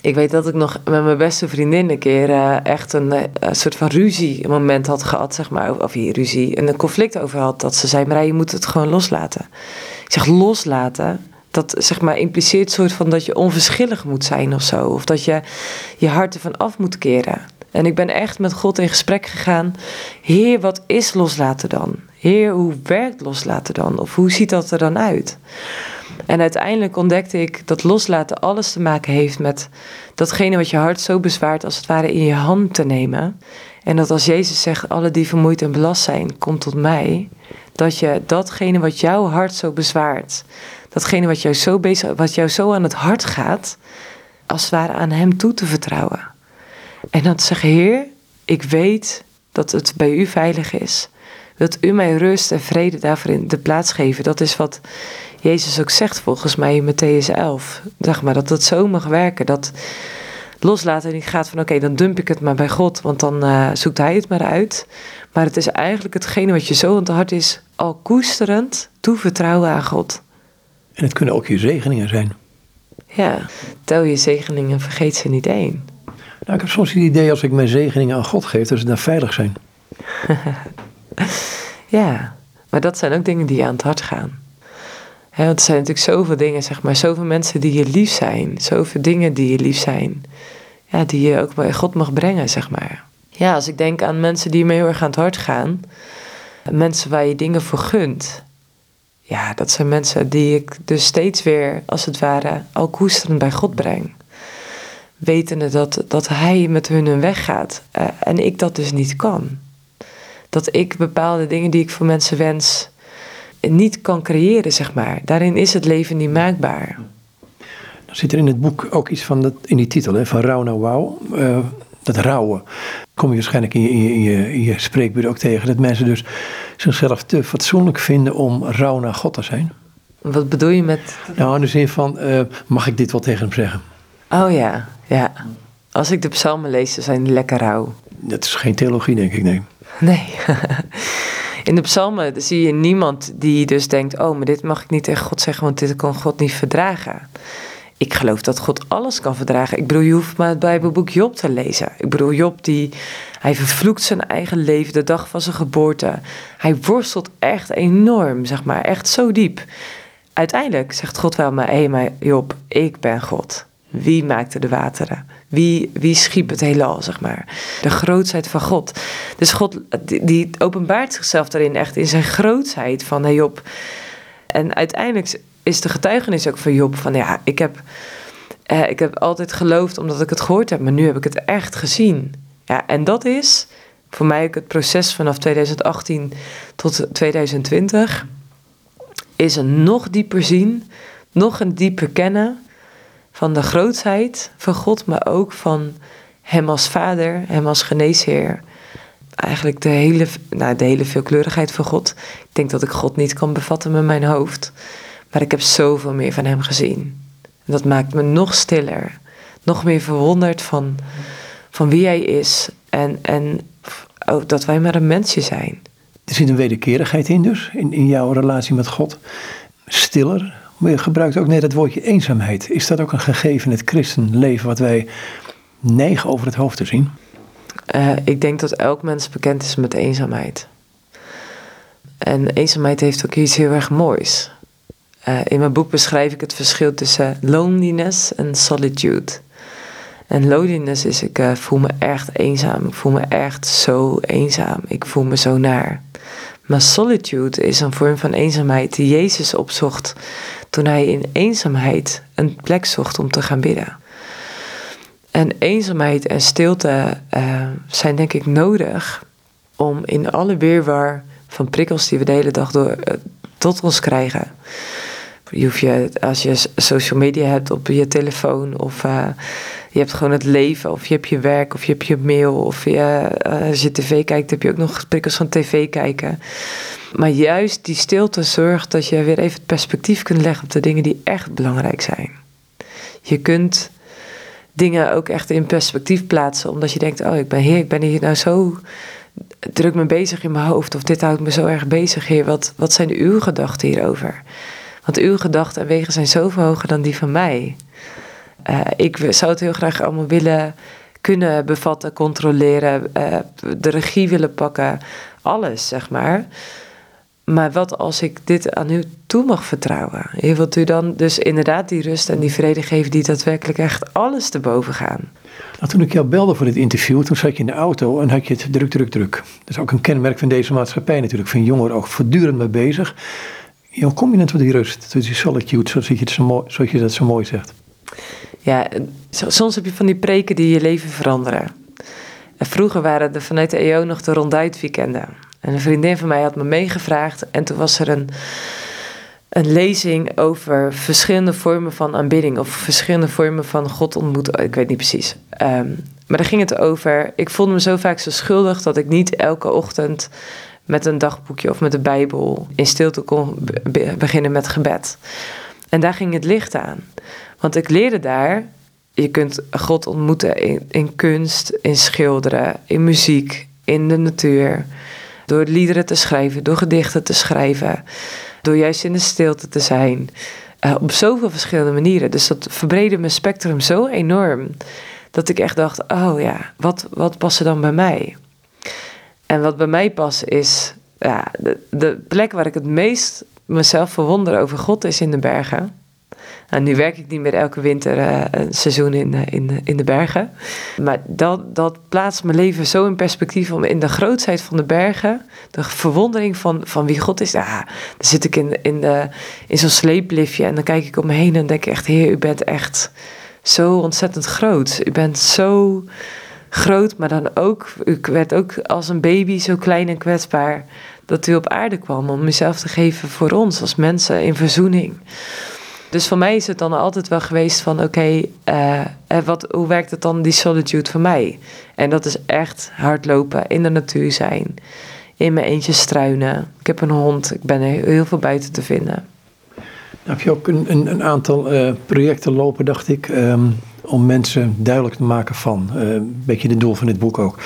ik weet dat ik nog met mijn beste vriendin een keer uh, echt een, uh, soort van ruzie moment had gehad, zeg maar. Of hier ruzie, en een conflict over had. Dat ze zei, maar je moet het gewoon loslaten. Ik zeg, loslaten? Dat zeg maar impliceert soort van dat je onverschillig moet zijn of zo. Of dat je je hart ervan af moet keren. En ik ben echt met God in gesprek gegaan. Heer, wat is loslaten dan? Heer, hoe werkt loslaten dan? Of hoe ziet dat er dan uit? En uiteindelijk ontdekte ik dat loslaten alles te maken heeft met datgene wat je hart zo bezwaart, als het ware in je hand te nemen. En dat als Jezus zegt, alle die vermoeid en belast zijn, kom tot mij. Dat je datgene wat jouw hart zo bezwaart, datgene wat jou zo, bezig, wat jou zo aan het hart gaat, als het ware aan Hem toe te vertrouwen. En dan te zeggen, Heer, ik weet dat het bij U veilig is. Wilt U mij rust en vrede daarvoor in de plaats geven? Dat is wat Jezus ook zegt volgens mij in Matthäus 11. Zeg maar dat dat zo mag werken. Dat loslaten niet gaat van oké, dan dump ik het maar bij God, want dan uh, zoekt Hij het maar uit. Maar het is eigenlijk hetgene wat je zo aan het hart is, al koesterend toevertrouwen aan God. En het kunnen ook je zegeningen zijn. Ja, tel je zegeningen, vergeet ze niet één. Nou, ik heb soms het idee als ik mijn zegeningen aan God geef, dat ze dan veilig zijn. <laughs> ja, maar dat zijn ook dingen die je aan het hart gaan. He, want er zijn natuurlijk zoveel dingen, zeg maar, zoveel mensen die je lief zijn, zoveel dingen die je lief zijn, ja, die je ook bij God mag brengen, zeg maar. Ja, als ik denk aan mensen die me heel erg aan het hart gaan, mensen waar je dingen voor gunt, ja, dat zijn mensen die ik dus steeds weer, als het ware, al koesterend bij God breng. Wetende dat, dat Hij met hun hun weg gaat uh, en ik dat dus niet kan. Dat ik bepaalde dingen die ik voor mensen wens, niet kan creëren, zeg maar. Daarin is het leven niet maakbaar. Dan zit er in het boek ook iets van, dat, in die titel, hè, van rouw naar wauw. Uh, dat rouwen kom je waarschijnlijk in je, in je, in je ook tegen. Dat mensen dus zichzelf te fatsoenlijk vinden om rouw naar God te zijn. Wat bedoel je met... Nou, in de zin van, uh, mag ik dit wel tegen hem zeggen? Oh ja, ja. Als ik de psalmen lees, dan zijn die lekker rauw. Dat is geen theologie, denk ik, nee. Nee. <laughs> In de psalmen zie je niemand die dus denkt: Oh, maar dit mag ik niet tegen God zeggen, want dit kan God niet verdragen. Ik geloof dat God alles kan verdragen. Ik bedoel, je hoeft maar het Bijbelboek Job te lezen. Ik bedoel, Job die, hij vervloekt zijn eigen leven de dag van zijn geboorte. Hij worstelt echt enorm, zeg maar, echt zo diep. Uiteindelijk zegt God wel maar, hé, hey, maar Job, ik ben God. Wie maakte de wateren? Wie, wie schiep het heelal, zeg maar? De grootheid van God. Dus God die, openbaart zichzelf daarin echt in zijn grootheid van hey Job. En uiteindelijk is de getuigenis ook van Job van ja, ik heb, eh, ik heb altijd geloofd omdat ik het gehoord heb, maar nu heb ik het echt gezien. Ja, en dat is voor mij ook het proces vanaf 2018 tot 2020 is een nog dieper zien, nog een dieper kennen van de grootheid van God, maar ook van Hem als Vader, Hem als geneesheer. Eigenlijk de hele, nou, de hele veelkleurigheid van God. Ik denk dat ik God niet kan bevatten met mijn hoofd, maar ik heb zoveel meer van Hem gezien. En dat maakt me nog stiller, nog meer verwonderd van, van wie Hij is en, en ook dat wij maar een mensje zijn. Er zit een wederkerigheid in dus, in, in jouw relatie met God. Stiller, maar je gebruikt ook net het woordje eenzaamheid. Is dat ook een gegeven in het christenleven wat wij neigen over het hoofd te zien? Uh, ik denk dat elk mens bekend is met eenzaamheid. En eenzaamheid heeft ook iets heel erg moois. Uh, in mijn boek beschrijf ik het verschil tussen loneliness en solitude. En loneliness is, ik uh, voel me echt eenzaam. Ik voel me echt zo eenzaam. Ik voel me zo naar. Maar solitude is een vorm van eenzaamheid die Jezus opzocht toen hij in eenzaamheid een plek zocht om te gaan bidden. En eenzaamheid en stilte uh, zijn denk ik nodig om in alle weerwar van prikkels die we de hele dag door, tot ons krijgen. Je hoeft je, als je social media hebt op je telefoon of uh, je hebt gewoon het leven of je hebt je werk of je hebt je mail of je, als je tv kijkt heb je ook nog prikkels van tv kijken. Maar juist die stilte zorgt dat je weer even het perspectief kunt leggen op de dingen die echt belangrijk zijn. Je kunt dingen ook echt in perspectief plaatsen, omdat je denkt: Oh, ik ben hier, ik ben hier nou zo druk mee bezig in mijn hoofd, of dit houdt me zo erg bezig, Heer. Wat, wat zijn uw gedachten hierover? Want uw gedachten en wegen zijn zoveel hoger dan die van mij. Uh, ik zou het heel graag allemaal willen kunnen bevatten, controleren, uh, de regie willen pakken, alles zeg maar. Maar wat als ik dit aan u toe mag vertrouwen? Heer, wilt u dan dus inderdaad die rust en die vrede geven die daadwerkelijk echt alles te boven gaan? Nou, toen ik jou belde voor dit interview, toen zat je in de auto en had je het druk, druk, druk. Dat is ook een kenmerk van deze maatschappij natuurlijk. Van jongeren ook voortdurend mee bezig. Hoe kom je net tot die rust, tot die solitude, zoals je, het zo mooi, zoals je dat zo mooi zegt? Ja, soms heb je van die preken die je leven veranderen. En vroeger waren er vanuit de EO nog de ronduitweekenden. En een vriendin van mij had me meegevraagd en toen was er een, een lezing over verschillende vormen van aanbidding of verschillende vormen van God ontmoeten. Ik weet niet precies. Um, maar daar ging het over. Ik voelde me zo vaak zo schuldig dat ik niet elke ochtend met een dagboekje of met de Bijbel in stilte kon beginnen met gebed. En daar ging het licht aan. Want ik leerde daar, je kunt God ontmoeten in, kunst, in schilderen, in muziek, in de natuur. Door liederen te schrijven, door gedichten te schrijven, door juist in de stilte te zijn. Uh, op zoveel verschillende manieren. Dus dat verbreedde mijn spectrum zo enorm. Dat ik echt dacht, oh ja, wat, wat past er dan bij mij? En wat bij mij past is, ja, de, de plek waar ik het meest mezelf verwonder over God is in de bergen. En nu werk ik niet meer elke winter uh, een seizoen in, uh, in, in de bergen. Maar dat, dat plaatst mijn leven zo in perspectief om in de grootheid van de bergen, de verwondering van, van wie God is. Ja, dan zit ik in, in, de, in zo'n sleepliftje en dan kijk ik om me heen en denk ik echt, Heer, u bent echt zo ontzettend groot. U bent zo groot, maar dan ook, u werd ook als een baby zo klein en kwetsbaar dat u op aarde kwam om uzelf te geven voor ons als mensen in verzoening. Dus voor mij is het dan altijd wel geweest van oké, okay, uh, eh, wat, hoe werkt het dan die solitude voor mij? En dat is echt hardlopen, in de natuur zijn, in mijn eentje struinen. Ik heb een hond, ik ben heel veel buiten te vinden. Heb je ook een, een, aantal uh, projecten lopen, dacht ik, um, om mensen duidelijk te maken van. Uh, een beetje het doel van dit boek ook.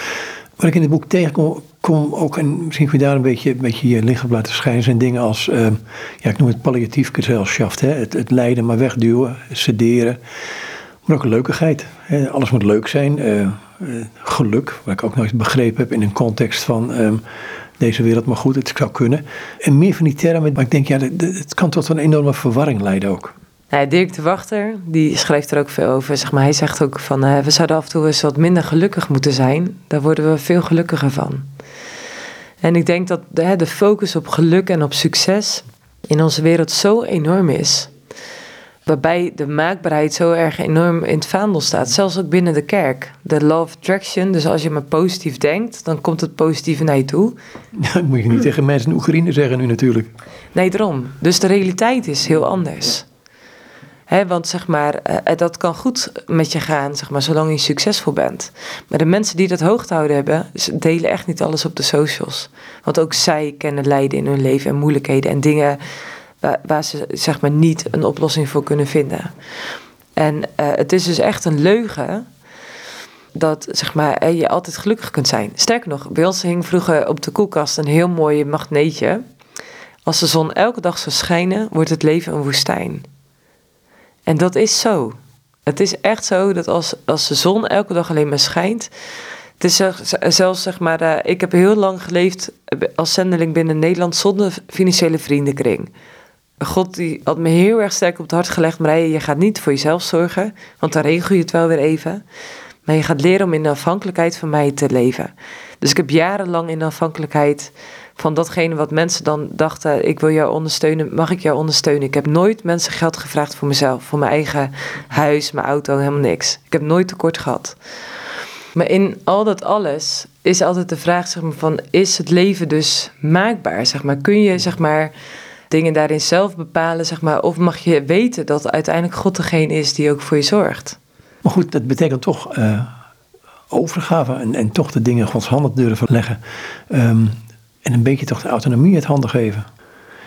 Wat ik in het boek tegenkom, kom ook, en misschien kun je daar een beetje, een beetje je licht op laten schijnen, zijn dingen als, uh, ja, ik noem het palliatief gezelschap. Het, het lijden maar wegduwen, sederen. Maar ook leukigheid. Hè? Alles moet leuk zijn. Uh, geluk, waar ik ook nooit begrepen heb in een context van um, deze wereld, maar goed, het zou kunnen. En meer van die termen, maar ik denk, ja, het kan tot een enorme verwarring leiden ook. Nou, Dirk de Wachter, die schrijft er ook veel over. Zeg maar, hij zegt ook van, uh, we zouden af en toe eens wat minder gelukkig moeten zijn. Daar worden we veel gelukkiger van. En ik denk dat de focus op geluk en op succes in onze wereld zo enorm is. Waarbij de maakbaarheid zo erg enorm in het vaandel staat. Zelfs ook binnen de kerk. De law of attraction. Dus als je maar positief denkt, dan komt het positieve naar je toe. <laughs> dat moet je niet tegen mensen in Oekraïne zeggen nu natuurlijk. Nee, daarom. Dus de realiteit is heel anders want zeg maar, uh, dat kan goed met je gaan, zeg maar, zolang je succesvol bent. Maar de mensen die dat hoog houden hebben, delen echt niet alles op de socials. Want ook zij kennen lijden in hun leven en moeilijkheden en dingen waar, ze zeg maar, niet een oplossing voor kunnen vinden. En uh, het is dus echt een leugen dat zeg maar, je altijd gelukkig kunt zijn. Sterker nog, bij ons hing vroeger op de koelkast een heel mooi magneetje. Als de zon elke dag zou schijnen, wordt het leven een woestijn. En dat is zo. Het is echt zo dat als, als de zon elke dag alleen maar schijnt. Het is zelfs zeg maar, uh, ik heb heel lang geleefd als zendeling binnen Nederland zonder financiële vriendenkring. God die had me heel erg sterk op het hart gelegd, Marije, je gaat niet voor jezelf zorgen, want dan regel je het wel weer even. Maar je gaat leren om in de afhankelijkheid van mij te leven. Dus ik heb jarenlang in de afhankelijkheid van datgene wat mensen dan dachten, ik wil jou ondersteunen, mag ik jou ondersteunen? Ik heb nooit mensen geld gevraagd voor mezelf, voor mijn eigen huis, mijn auto, helemaal niks. Ik heb nooit tekort gehad. Maar in al dat alles is altijd de vraag zeg maar, van, is het leven dus maakbaar? Zeg maar? Kun je zeg maar, dingen daarin zelf bepalen, zeg maar, of mag je weten dat uiteindelijk God degene is die ook voor je zorgt? Maar goed, dat betekent toch uh, overgave en, en toch de dingen Gods handen durven leggen. Um, en een beetje toch de autonomie het handen geven.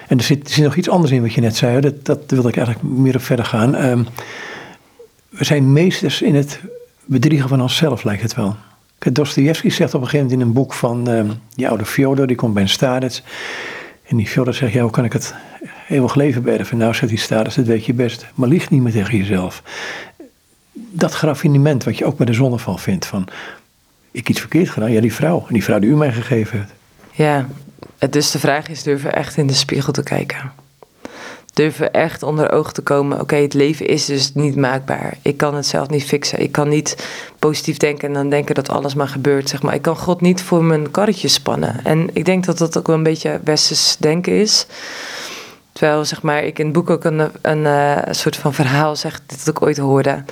En er zit, er nog iets anders in wat je net zei, dat, dat wilde ik eigenlijk meer op verder gaan. Um, we zijn meesters in het bedriegen van onszelf, lijkt het wel. Dostoevsky zegt op een gegeven moment in een boek van um, die oude Fjodor, die komt bij een. En die Fjodor zegt, ja, hoe kan ik het eeuwig leven berven? Nou, zegt die Stadets, dat weet je best, maar lieg niet meer tegen jezelf. Dat graffinement wat je ook bij de zonneval vindt, van ik iets verkeerd gedaan, ja, die vrouw, die vrouw die u mij gegeven hebt. Ja, dus de vraag is: durven echt in de spiegel te kijken? Durven echt onder oog te komen: oké, het leven is dus niet maakbaar. Ik kan het zelf niet fixen. Ik kan niet positief denken en dan denken dat alles maar gebeurt. Zeg maar. Ik kan God niet voor mijn karretje spannen. En ik denk dat dat ook wel een beetje westers denken is. Terwijl zeg maar, ik in het boek ook een, een, eh, soort van verhaal zeg, dat ik ooit hoorde.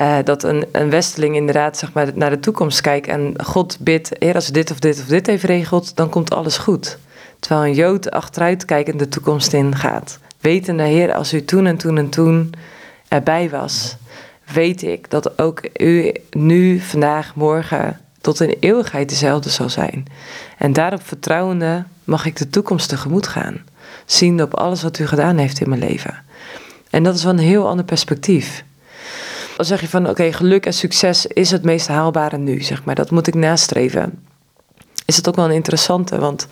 Uh, dat een, een westeling inderdaad zeg maar, naar de toekomst kijkt en God bidt, Heer, als dit of dit of dit heeft regelt, dan komt alles goed. Terwijl een Jood achteruit kijkend de toekomst in gaat. Wetende, Heer, als u toen en toen en toen erbij was, weet ik dat ook u nu, vandaag, morgen, tot in eeuwigheid dezelfde zal zijn. En daarop vertrouwende mag ik de toekomst tegemoet gaan. Ziende op alles wat u gedaan heeft in mijn leven. En dat is wel een heel ander perspectief. Dan zeg je van oké, geluk en succes is het meest haalbare nu, zeg maar. Dat moet ik nastreven. Is het ook wel een interessante, want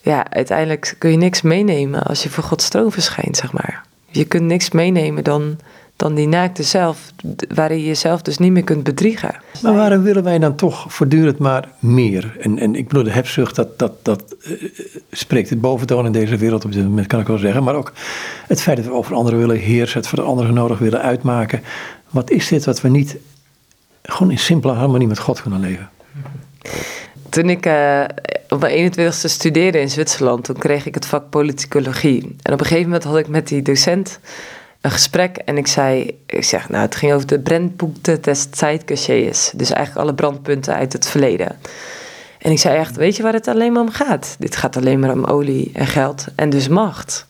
ja, uiteindelijk kun je niks meenemen als je voor Gods stroom verschijnt, zeg maar. Je kunt niks meenemen dan dan die naakte zelf, waarin je jezelf dus niet meer kunt bedriegen. Maar waarom willen wij dan toch voortdurend maar meer? En, en ik bedoel, de hebzucht, dat, dat, dat uh, spreekt het boventoon in deze wereld op dit moment, kan ik wel zeggen. Maar ook het feit dat we over anderen willen heersen, het voor de anderen nodig willen uitmaken. Wat is dit wat we niet gewoon in simpele harmonie met God kunnen leven? Toen ik uh, op mijn 21ste studeerde in Zwitserland, toen kreeg ik het vak politicologie. En op een gegeven moment had ik met die docent een gesprek en ik zei, ik zeg, nou, het ging over de brandpunten des Zeitgeschehens. Dus eigenlijk alle brandpunten uit het verleden. En ik zei echt, weet je waar het alleen maar om gaat? Dit gaat alleen maar om olie en geld en dus macht.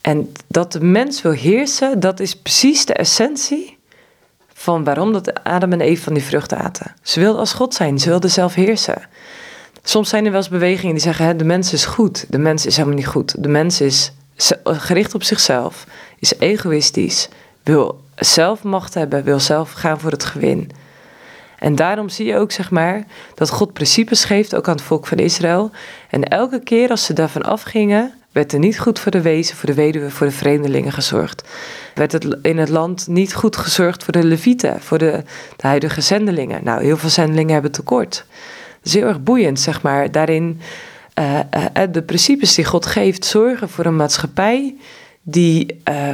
En dat de mens wil heersen, dat is precies de essentie van waarom dat Adam en Eve van die vrucht aten. Ze wilden als God zijn, ze wilden zelf heersen. Soms zijn er wel eens bewegingen die zeggen, hè, de mens is goed. De mens is helemaal niet goed. De mens is gericht op zichzelf is egoïstisch, wil zelf macht hebben, wil zelf gaan voor het gewin. En daarom zie je ook, zeg maar, dat God principes geeft, ook aan het volk van Israël. En elke keer als ze daarvan afgingen, werd er niet goed voor de wezen, voor de weduwe, voor de vreemdelingen gezorgd. Werd het in het land niet goed gezorgd voor de levieten, voor de, de huidige zendelingen. Nou, heel veel zendelingen hebben tekort. Heel erg boeiend, zeg maar. Daarin, uh, de principes die God geeft, zorgen voor een maatschappij die uh,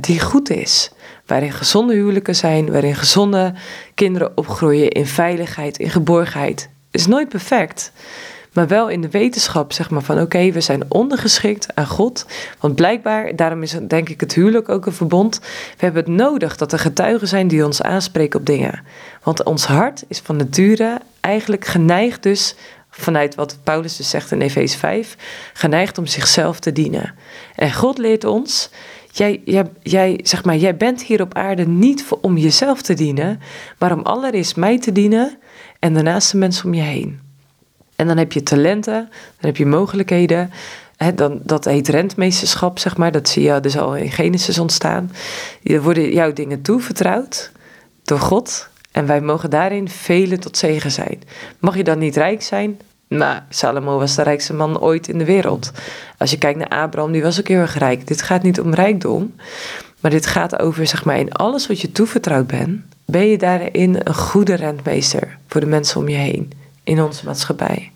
die goed is. Waarin gezonde huwelijken zijn, waarin gezonde kinderen opgroeien in veiligheid, in geborgenheid. Is nooit perfect. Maar wel in de wetenschap, zeg maar, van oké, we zijn ondergeschikt aan God. Want blijkbaar, daarom is het, denk ik het huwelijk ook een verbond. We hebben het nodig dat er getuigen zijn die ons aanspreken op dingen. Want ons hart is van nature eigenlijk geneigd dus vanuit wat Paulus dus zegt in Efeze 5, geneigd om zichzelf te dienen. En God leert ons, jij, jij, jij, zeg maar, jij bent hier op aarde niet om jezelf te dienen, maar om allereerst mij te dienen en daarnaast de mensen om je heen. En dan heb je talenten, dan heb je mogelijkheden. dan, dat heet rentmeesterschap, zeg maar. Dat zie je dus al in Genesis ontstaan. Er worden jouw dingen toevertrouwd door God. En wij mogen daarin velen tot zegen zijn. Mag je dan niet rijk zijn? Nou, Salomo was de rijkste man ooit in de wereld. Als je kijkt naar Abraham, die was ook heel erg rijk. Dit gaat niet om rijkdom, maar dit gaat over, zeg maar, in alles wat je toevertrouwd bent, ben je daarin een goede rentmeester voor de mensen om je heen, in onze maatschappij.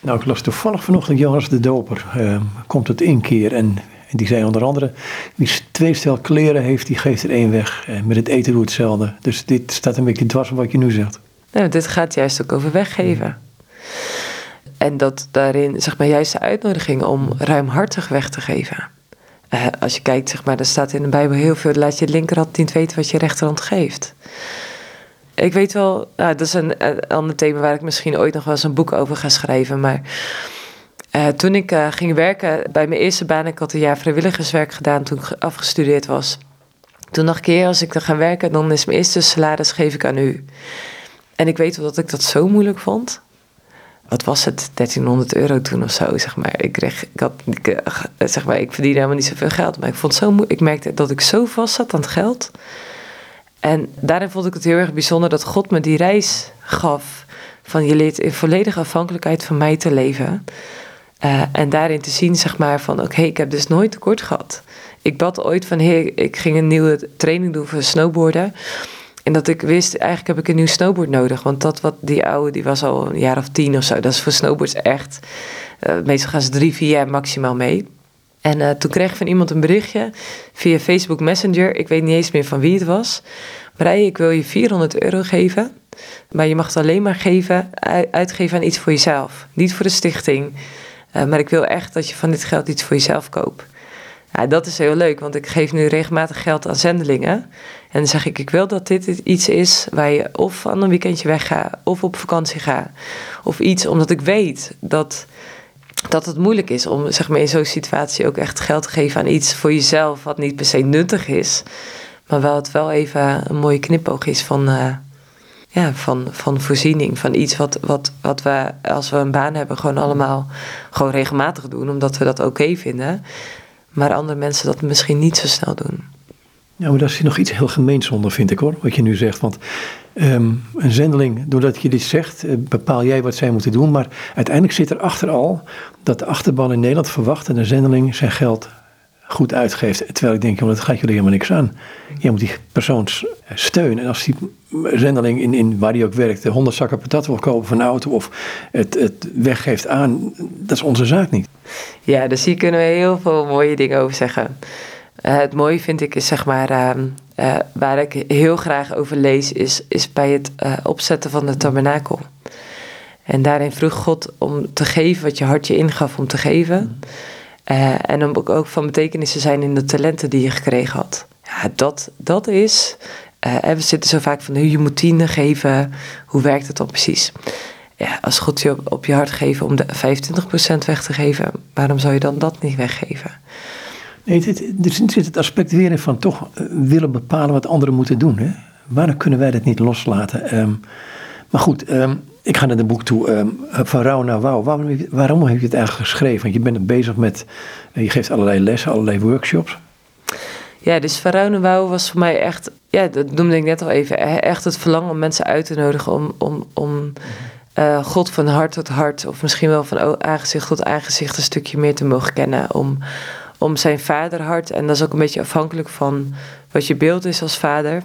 Nou, ik las toevallig vanochtend Johannes de Doper, uh, komt het inkeer en en die zei onder andere, wie twee stel kleren heeft, die geeft er één weg. En met het eten doet hetzelfde. Dus dit staat een beetje dwars op wat je nu zegt. Nou, dit gaat juist ook over weggeven. En dat daarin, zeg maar, juist de uitnodiging om ruimhartig weg te geven. Uh, als je kijkt, zeg maar, er staat in de Bijbel heel veel, laat je linkerhand niet weten wat je rechterhand geeft. Ik weet wel, nou, dat is een, een ander thema waar ik misschien ooit nog wel eens een boek over ga schrijven, maar uh, toen ik uh, ging werken bij mijn eerste baan, ik had een jaar vrijwilligerswerk gedaan toen ik afgestudeerd was. Toen dacht ik, keer als ik dan ga werken, dan is mijn eerste salaris geef ik aan u. En ik weet wel dat ik dat zo moeilijk vond. Wat was het? 1300 euro toen of zo, zeg maar. Ik, kreeg, ik, had, uh, zeg maar, ik verdiende helemaal niet zoveel geld. Maar ik, vond zo ik merkte dat ik zo vast zat aan het geld. En daarin vond ik het heel erg bijzonder dat God me die reis gaf. Van je leert in volledige afhankelijkheid van mij te leven. Uh, en daarin te zien, zeg maar, van oké, ik heb dus nooit tekort gehad. Ik bad ooit van, heer, ik ging een nieuwe training doen voor snowboarden. En dat ik wist, eigenlijk heb ik een nieuw snowboard nodig. Want dat wat die oude, die was al een jaar of tien of zo. Dat is voor snowboards echt, uh, meestal gaan ze drie, vier jaar maximaal mee. En uh, toen kreeg ik van iemand een berichtje via Facebook Messenger. Ik weet niet eens meer van wie het was. Marije, ik wil je 400 euro geven. Maar je mag het alleen maar geven, uitgeven aan iets voor jezelf. Niet voor de stichting. Uh, maar ik wil echt dat je van dit geld iets voor jezelf koopt. Ja, dat is heel leuk, want ik geef nu regelmatig geld aan zendelingen. En dan zeg ik, ik wil dat dit iets is waar je of aan een weekendje weggaat, of op vakantie gaat. Of iets, omdat ik weet dat, dat het moeilijk is om zeg maar, in zo'n situatie ook echt geld te geven aan iets voor jezelf, wat niet per se nuttig is. Maar wel het wel even een mooie knipoog is van, uh, ja, van, van voorziening. Van iets wat, wat, wat we, als we een baan hebben, gewoon allemaal gewoon regelmatig doen, omdat we dat oké vinden. Maar andere mensen dat misschien niet zo snel doen. Ja, maar daar zit nog iets heel gemeens onder, vind ik hoor, wat je nu zegt. Want um, een zendeling, doordat je dit zegt, eh, bepaal jij wat zij moeten doen. Maar uiteindelijk zit er achter al dat de achterban in Nederland verwacht dat een zendeling zijn geld goed uitgeeft. Terwijl ik denk, dat gaat jullie helemaal niks aan. Je moet die persoon steunen. En als die zendeling in, in waar die ook werkt, de honderd zakken patat wil kopen van een auto of het, het weggeeft aan, dat is onze zaak niet. Ja, dus hier kunnen we heel veel mooie dingen over zeggen. Uh, het mooie vind ik is zeg maar, uh, uh, waar ik heel graag over lees, is, is bij het opzetten van de tabernakel. En daarin vroeg God om te geven wat je hart je ingaf om te geven. Uh, en om ook van betekenis te zijn in de talenten die je gekregen had. Ja, dat, dat is. Uh, we zitten zo vaak van je moet tienden geven. Hoe werkt het dan precies? Ja, als God je op, je hart geeft om de 25% weg te geven, waarom zou je dan dat niet weggeven? Nee, dit, er zit het aspect weer in van toch eh, willen bepalen wat anderen moeten doen. Hè? Waarom kunnen wij dat niet loslaten? Um, maar goed, um, ik ga naar het boek toe, um, van Rauw naar Wauw. Waarom, waarom heb je het eigenlijk geschreven? Want je bent bezig met, uh, je geeft allerlei lessen, allerlei workshops. Ja, dus van Rauw naar Wauw was voor mij echt, ja, dat noemde ik net al even, echt het verlangen om mensen uit te nodigen om, om, om uh, God van hart tot hart, of misschien wel van aangezicht tot aangezicht een stukje meer te mogen kennen. Om, om zijn vaderhart, en dat is ook een beetje afhankelijk van wat je beeld is als vader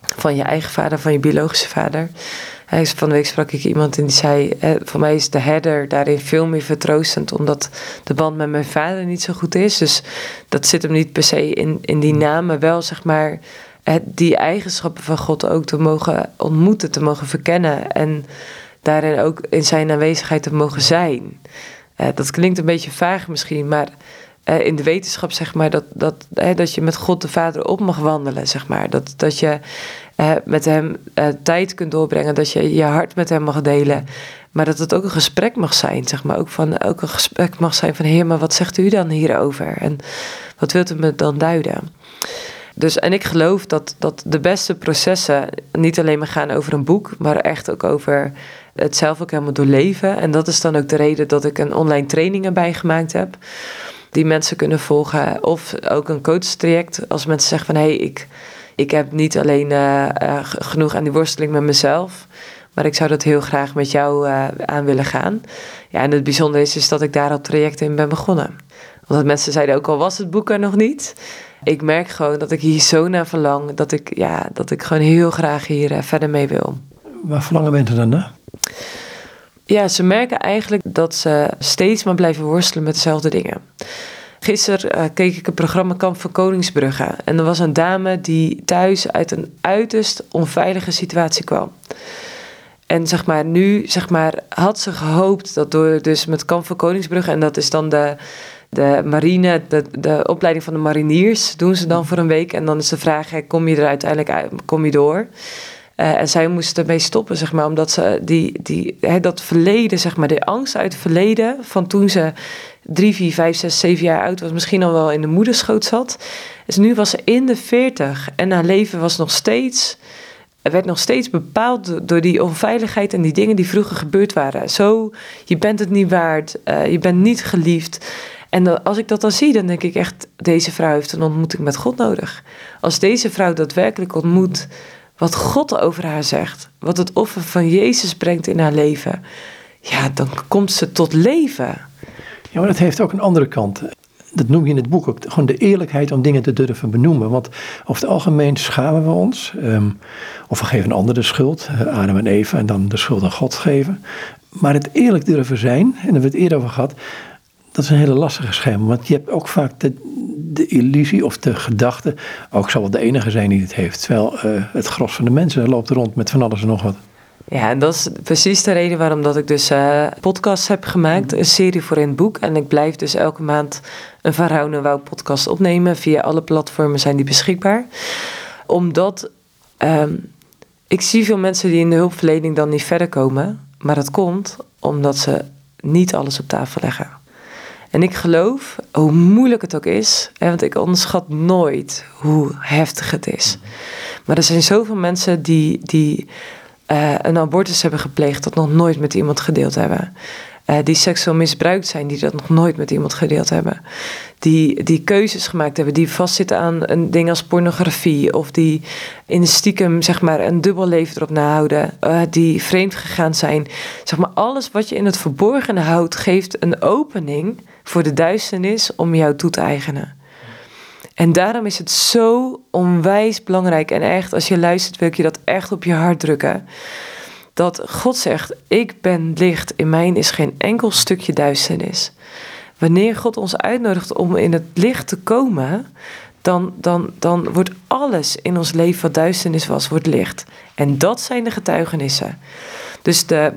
van je eigen vader, van je biologische vader. Hij van de week sprak ik iemand en die zei: Voor mij is de herder daarin veel meer vertroostend, omdat de band met mijn vader niet zo goed is. Dus dat zit hem niet per se in, in die naam, maar wel zeg maar die eigenschappen van God ook te mogen ontmoeten, te mogen verkennen en daarin ook in zijn aanwezigheid te mogen zijn. Uh, dat klinkt een beetje vaag misschien, maar in de wetenschap zeg maar dat, dat, dat je met God de Vader op mag wandelen, zeg maar. Dat, dat je met hem tijd kunt doorbrengen, dat je je hart met hem mag delen. Maar dat het ook een gesprek mag zijn, zeg maar. Ook, van, ook een gesprek mag zijn van, heer, maar wat zegt u dan hierover? En wat wilt u me dan duiden? Dus, en ik geloof dat, dat de beste processen niet alleen maar gaan over een boek, maar echt ook over het zelf ook helemaal doorleven. En dat is dan ook de reden dat ik een online training erbij gemaakt heb. Die mensen kunnen volgen. Of ook een coachtraject. Als mensen zeggen van hé, ik, ik heb niet alleen uh, genoeg aan die worsteling met mezelf. Maar ik zou dat heel graag met jou uh, aan willen gaan. Ja, en het bijzondere is, is dat ik daar al traject in ben begonnen. Want mensen zeiden ook al was het boek er nog niet. Ik merk gewoon dat ik hier zo naar verlang. Dat ik, ja, dat ik gewoon heel graag hier verder mee wil. Waar verlangen mensen dan naar? Ja, ze merken eigenlijk dat ze steeds maar blijven worstelen met dezelfde dingen. Gisteren uh, keek ik een programma Kamp van Koningsbrugge. En er was een dame die thuis uit een uiterst onveilige situatie kwam. En zeg maar, nu zeg maar, had ze gehoopt dat door dus met Kamp van Koningsbrugge... en dat is dan de, de marine, de, de opleiding van de mariniers... doen ze dan voor een week. En dan is de vraag, kom je er uiteindelijk uit, kom je door... Uh, en zij moesten ermee stoppen, zeg maar, omdat ze die, die, hè, dat verleden, zeg maar, de angst uit het verleden, van toen ze drie, vier, vijf, zes, zeven jaar oud was, misschien al wel in de moederschoot zat. Dus nu was ze in de veertig en haar leven was nog steeds, werd nog steeds bepaald door die onveiligheid en die dingen die vroeger gebeurd waren. Zo, je bent het niet waard, uh, je bent niet geliefd. En als ik dat dan zie, dan denk ik echt, deze vrouw heeft een ontmoeting met God nodig. Als deze vrouw daadwerkelijk ontmoet wat God over haar zegt, wat het offer van Jezus brengt in haar leven, ja, dan komt ze tot leven. Ja, maar dat heeft ook een andere kant. Dat noem je in het boek ook. Gewoon de eerlijkheid om dingen te durven benoemen. Want over het algemeen schamen we ons. Um, of we geven een ander de schuld. Uh, Adam en Eva. En dan de schuld aan God geven. Maar het eerlijk durven zijn. En daar hebben we het eerder over gehad. Dat is een hele lastige scherm. Want je hebt ook vaak de, illusie of de gedachte, ook zal wel de enige zijn die het heeft. Terwijl uh, het gros van de mensen loopt rond met van alles en nog wat. Ja, en dat is precies de reden waarom dat ik dus uh, podcasts heb gemaakt. Een serie voor in het boek. En ik blijf dus elke maand een Van en Wouw podcast opnemen. Via alle platformen zijn die beschikbaar. Omdat um, ik zie veel mensen die in de hulpverlening dan niet verder komen. Maar dat komt omdat ze niet alles op tafel leggen. En ik geloof, hoe moeilijk het ook is, hè, want ik onderschat nooit hoe heftig het is. Maar er zijn zoveel mensen die, die uh, een abortus hebben gepleegd, dat nog nooit met iemand gedeeld hebben. Uh, die seksueel misbruikt zijn, die dat nog nooit met iemand gedeeld hebben. Die, die keuzes gemaakt hebben, die vastzitten aan een ding als pornografie. Of die in stiekem zeg maar, een dubbel leven erop nahouden. Uh, die vreemd gegaan zijn. Zeg maar, alles wat je in het verborgene houdt, geeft een opening voor de duisternis om jou toe te eigenen. En daarom is het zo onwijs belangrijk. En echt, als je luistert, wil ik je dat echt op je hart drukken. Dat God zegt: Ik ben licht, in mijn is geen enkel stukje duisternis. Wanneer God ons uitnodigt om in het licht te komen, dan, dan, dan wordt alles in ons leven wat duisternis was, wordt licht. En dat zijn de getuigenissen. Dus de,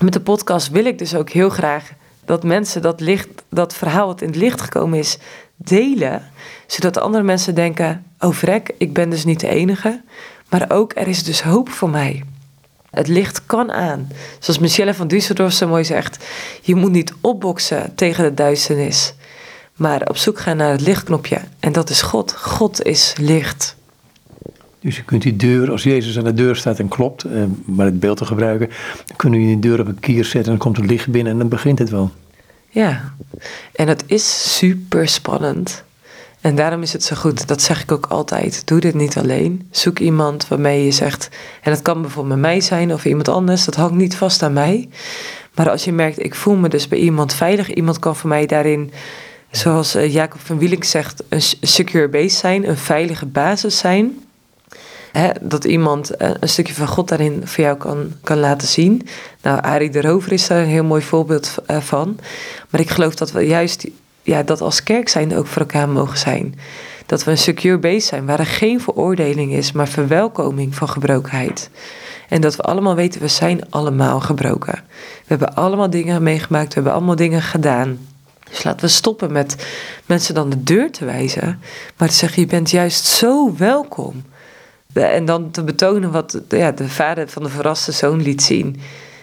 met de podcast wil ik dus ook heel graag dat mensen dat licht, dat verhaal wat in het licht gekomen is, delen. Zodat andere mensen denken: oh vrek, ik ben dus niet de enige. Maar ook er is dus hoop voor mij. Het licht kan aan. Zoals Michelle van Düsseldorf zo mooi zegt: je moet niet opboksen tegen de duisternis, maar op zoek gaan naar het lichtknopje. En dat is God. God is licht. Dus je kunt die deur, als Jezus aan de deur staat en klopt, eh, maar het beeld te gebruiken, dan kunnen je die deur op een kier zetten en dan komt het licht binnen en dan begint het wel. Ja, en het is super spannend. En daarom is het zo goed, dat zeg ik ook altijd. Doe dit niet alleen. Zoek iemand waarmee je zegt, en dat kan bijvoorbeeld mij zijn of iemand anders, dat hangt niet vast aan mij. Maar als je merkt, ik voel me dus bij iemand veilig, iemand kan voor mij daarin, zoals eh, Jacob van Wielink zegt, een secure base zijn, een veilige basis zijn Dat iemand eh, een stukje van God daarin voor jou kan, kan laten zien. Nou, Arie de Rover is daar een heel mooi voorbeeld eh, van. Maar ik geloof dat we juist ja, dat als kerk zijn ook voor elkaar mogen zijn. Dat we een secure base zijn waar er geen veroordeling is, maar verwelkoming van gebrokenheid. En dat we allemaal weten, we zijn allemaal gebroken. We hebben allemaal dingen meegemaakt, we hebben allemaal dingen gedaan. Dus laten we stoppen met mensen dan de deur te wijzen, maar te zeggen: je bent juist zo welkom. En dan te betonen wat ja, de vader van de verraste zoon liet zien.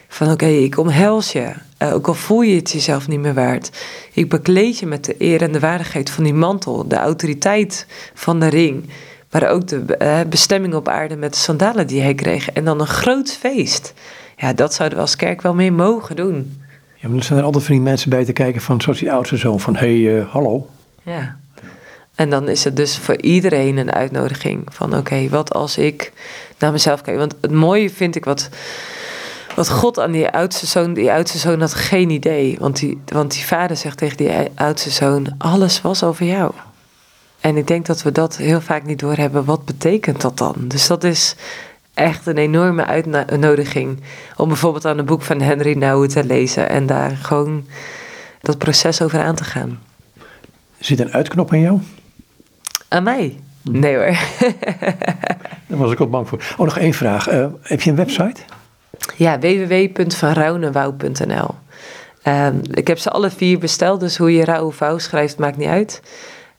Van oké, ik omhels je. Uh, ook al voel je het jezelf niet meer waard. Ik bekleed je met de eer en de waardigheid van die mantel. De autoriteit van de ring. Maar ook de uh, bestemming op aarde met de sandalen die hij kreeg. En dan een groot feest. Ja, dat zouden we als kerk wel mee mogen doen. Ja, maar er zijn er altijd van die mensen bij te kijken van zoals die oudste zoon. Van hé, hey, uh, hallo. Ja. En dan is het dus voor iedereen een uitnodiging van oké, wat als ik naar mezelf kijk. Want het mooie vind ik wat, wat God aan die oudste zoon, die oudste zoon had geen idee. Want die, want die vader zegt tegen die oudste zoon, alles was over jou. En ik denk dat we dat heel vaak niet doorhebben. Wat betekent dat dan? Dus dat is echt een enorme uitnodiging om bijvoorbeeld aan een boek van Henry Nouwen te lezen en daar gewoon dat proces over aan te gaan. Zit een uitknop aan jou? Aan mij? Nee hoor. <laughs> Daar was ik ook bang voor. Oh, nog één vraag. Uh, heb je een website? Ja, www.vanrouwenwouw.nl uh, Ik heb ze alle vier besteld, dus hoe je rauw of vouw schrijft maakt niet uit.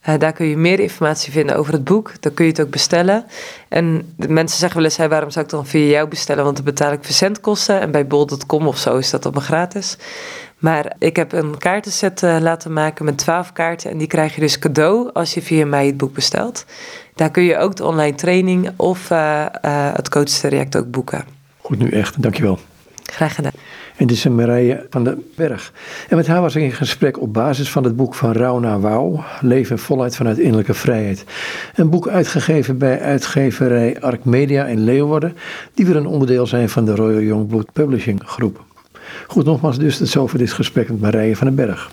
Uh, daar kun je meer informatie vinden over het boek. Dan kun je het ook bestellen. En de mensen zeggen wel eens, hey, waarom zou ik dan via jou bestellen? Want dan betaal ik verzendkosten. En bij bol.com of zo is dat allemaal gratis. Maar ik heb een kaartenset uh, laten maken met 12 kaarten. En die krijg je dus cadeau als je via mij het boek bestelt. Daar kun je ook de online training of uh, het coachtraject ook boeken. Goed nu echt, dankjewel. Graag gedaan. En dit is Marije van den Berg. En met haar was ik in gesprek op basis van het boek van Rauw naar Wauw, Leven en volheid vanuit innerlijke vrijheid. Een boek uitgegeven bij uitgeverij Ark Media in Leeuwarden, die weer een onderdeel zijn van de Royal Youngblood Publishing groep. Goed, nogmaals dus, het is over dit gesprek met Marije van den Berg.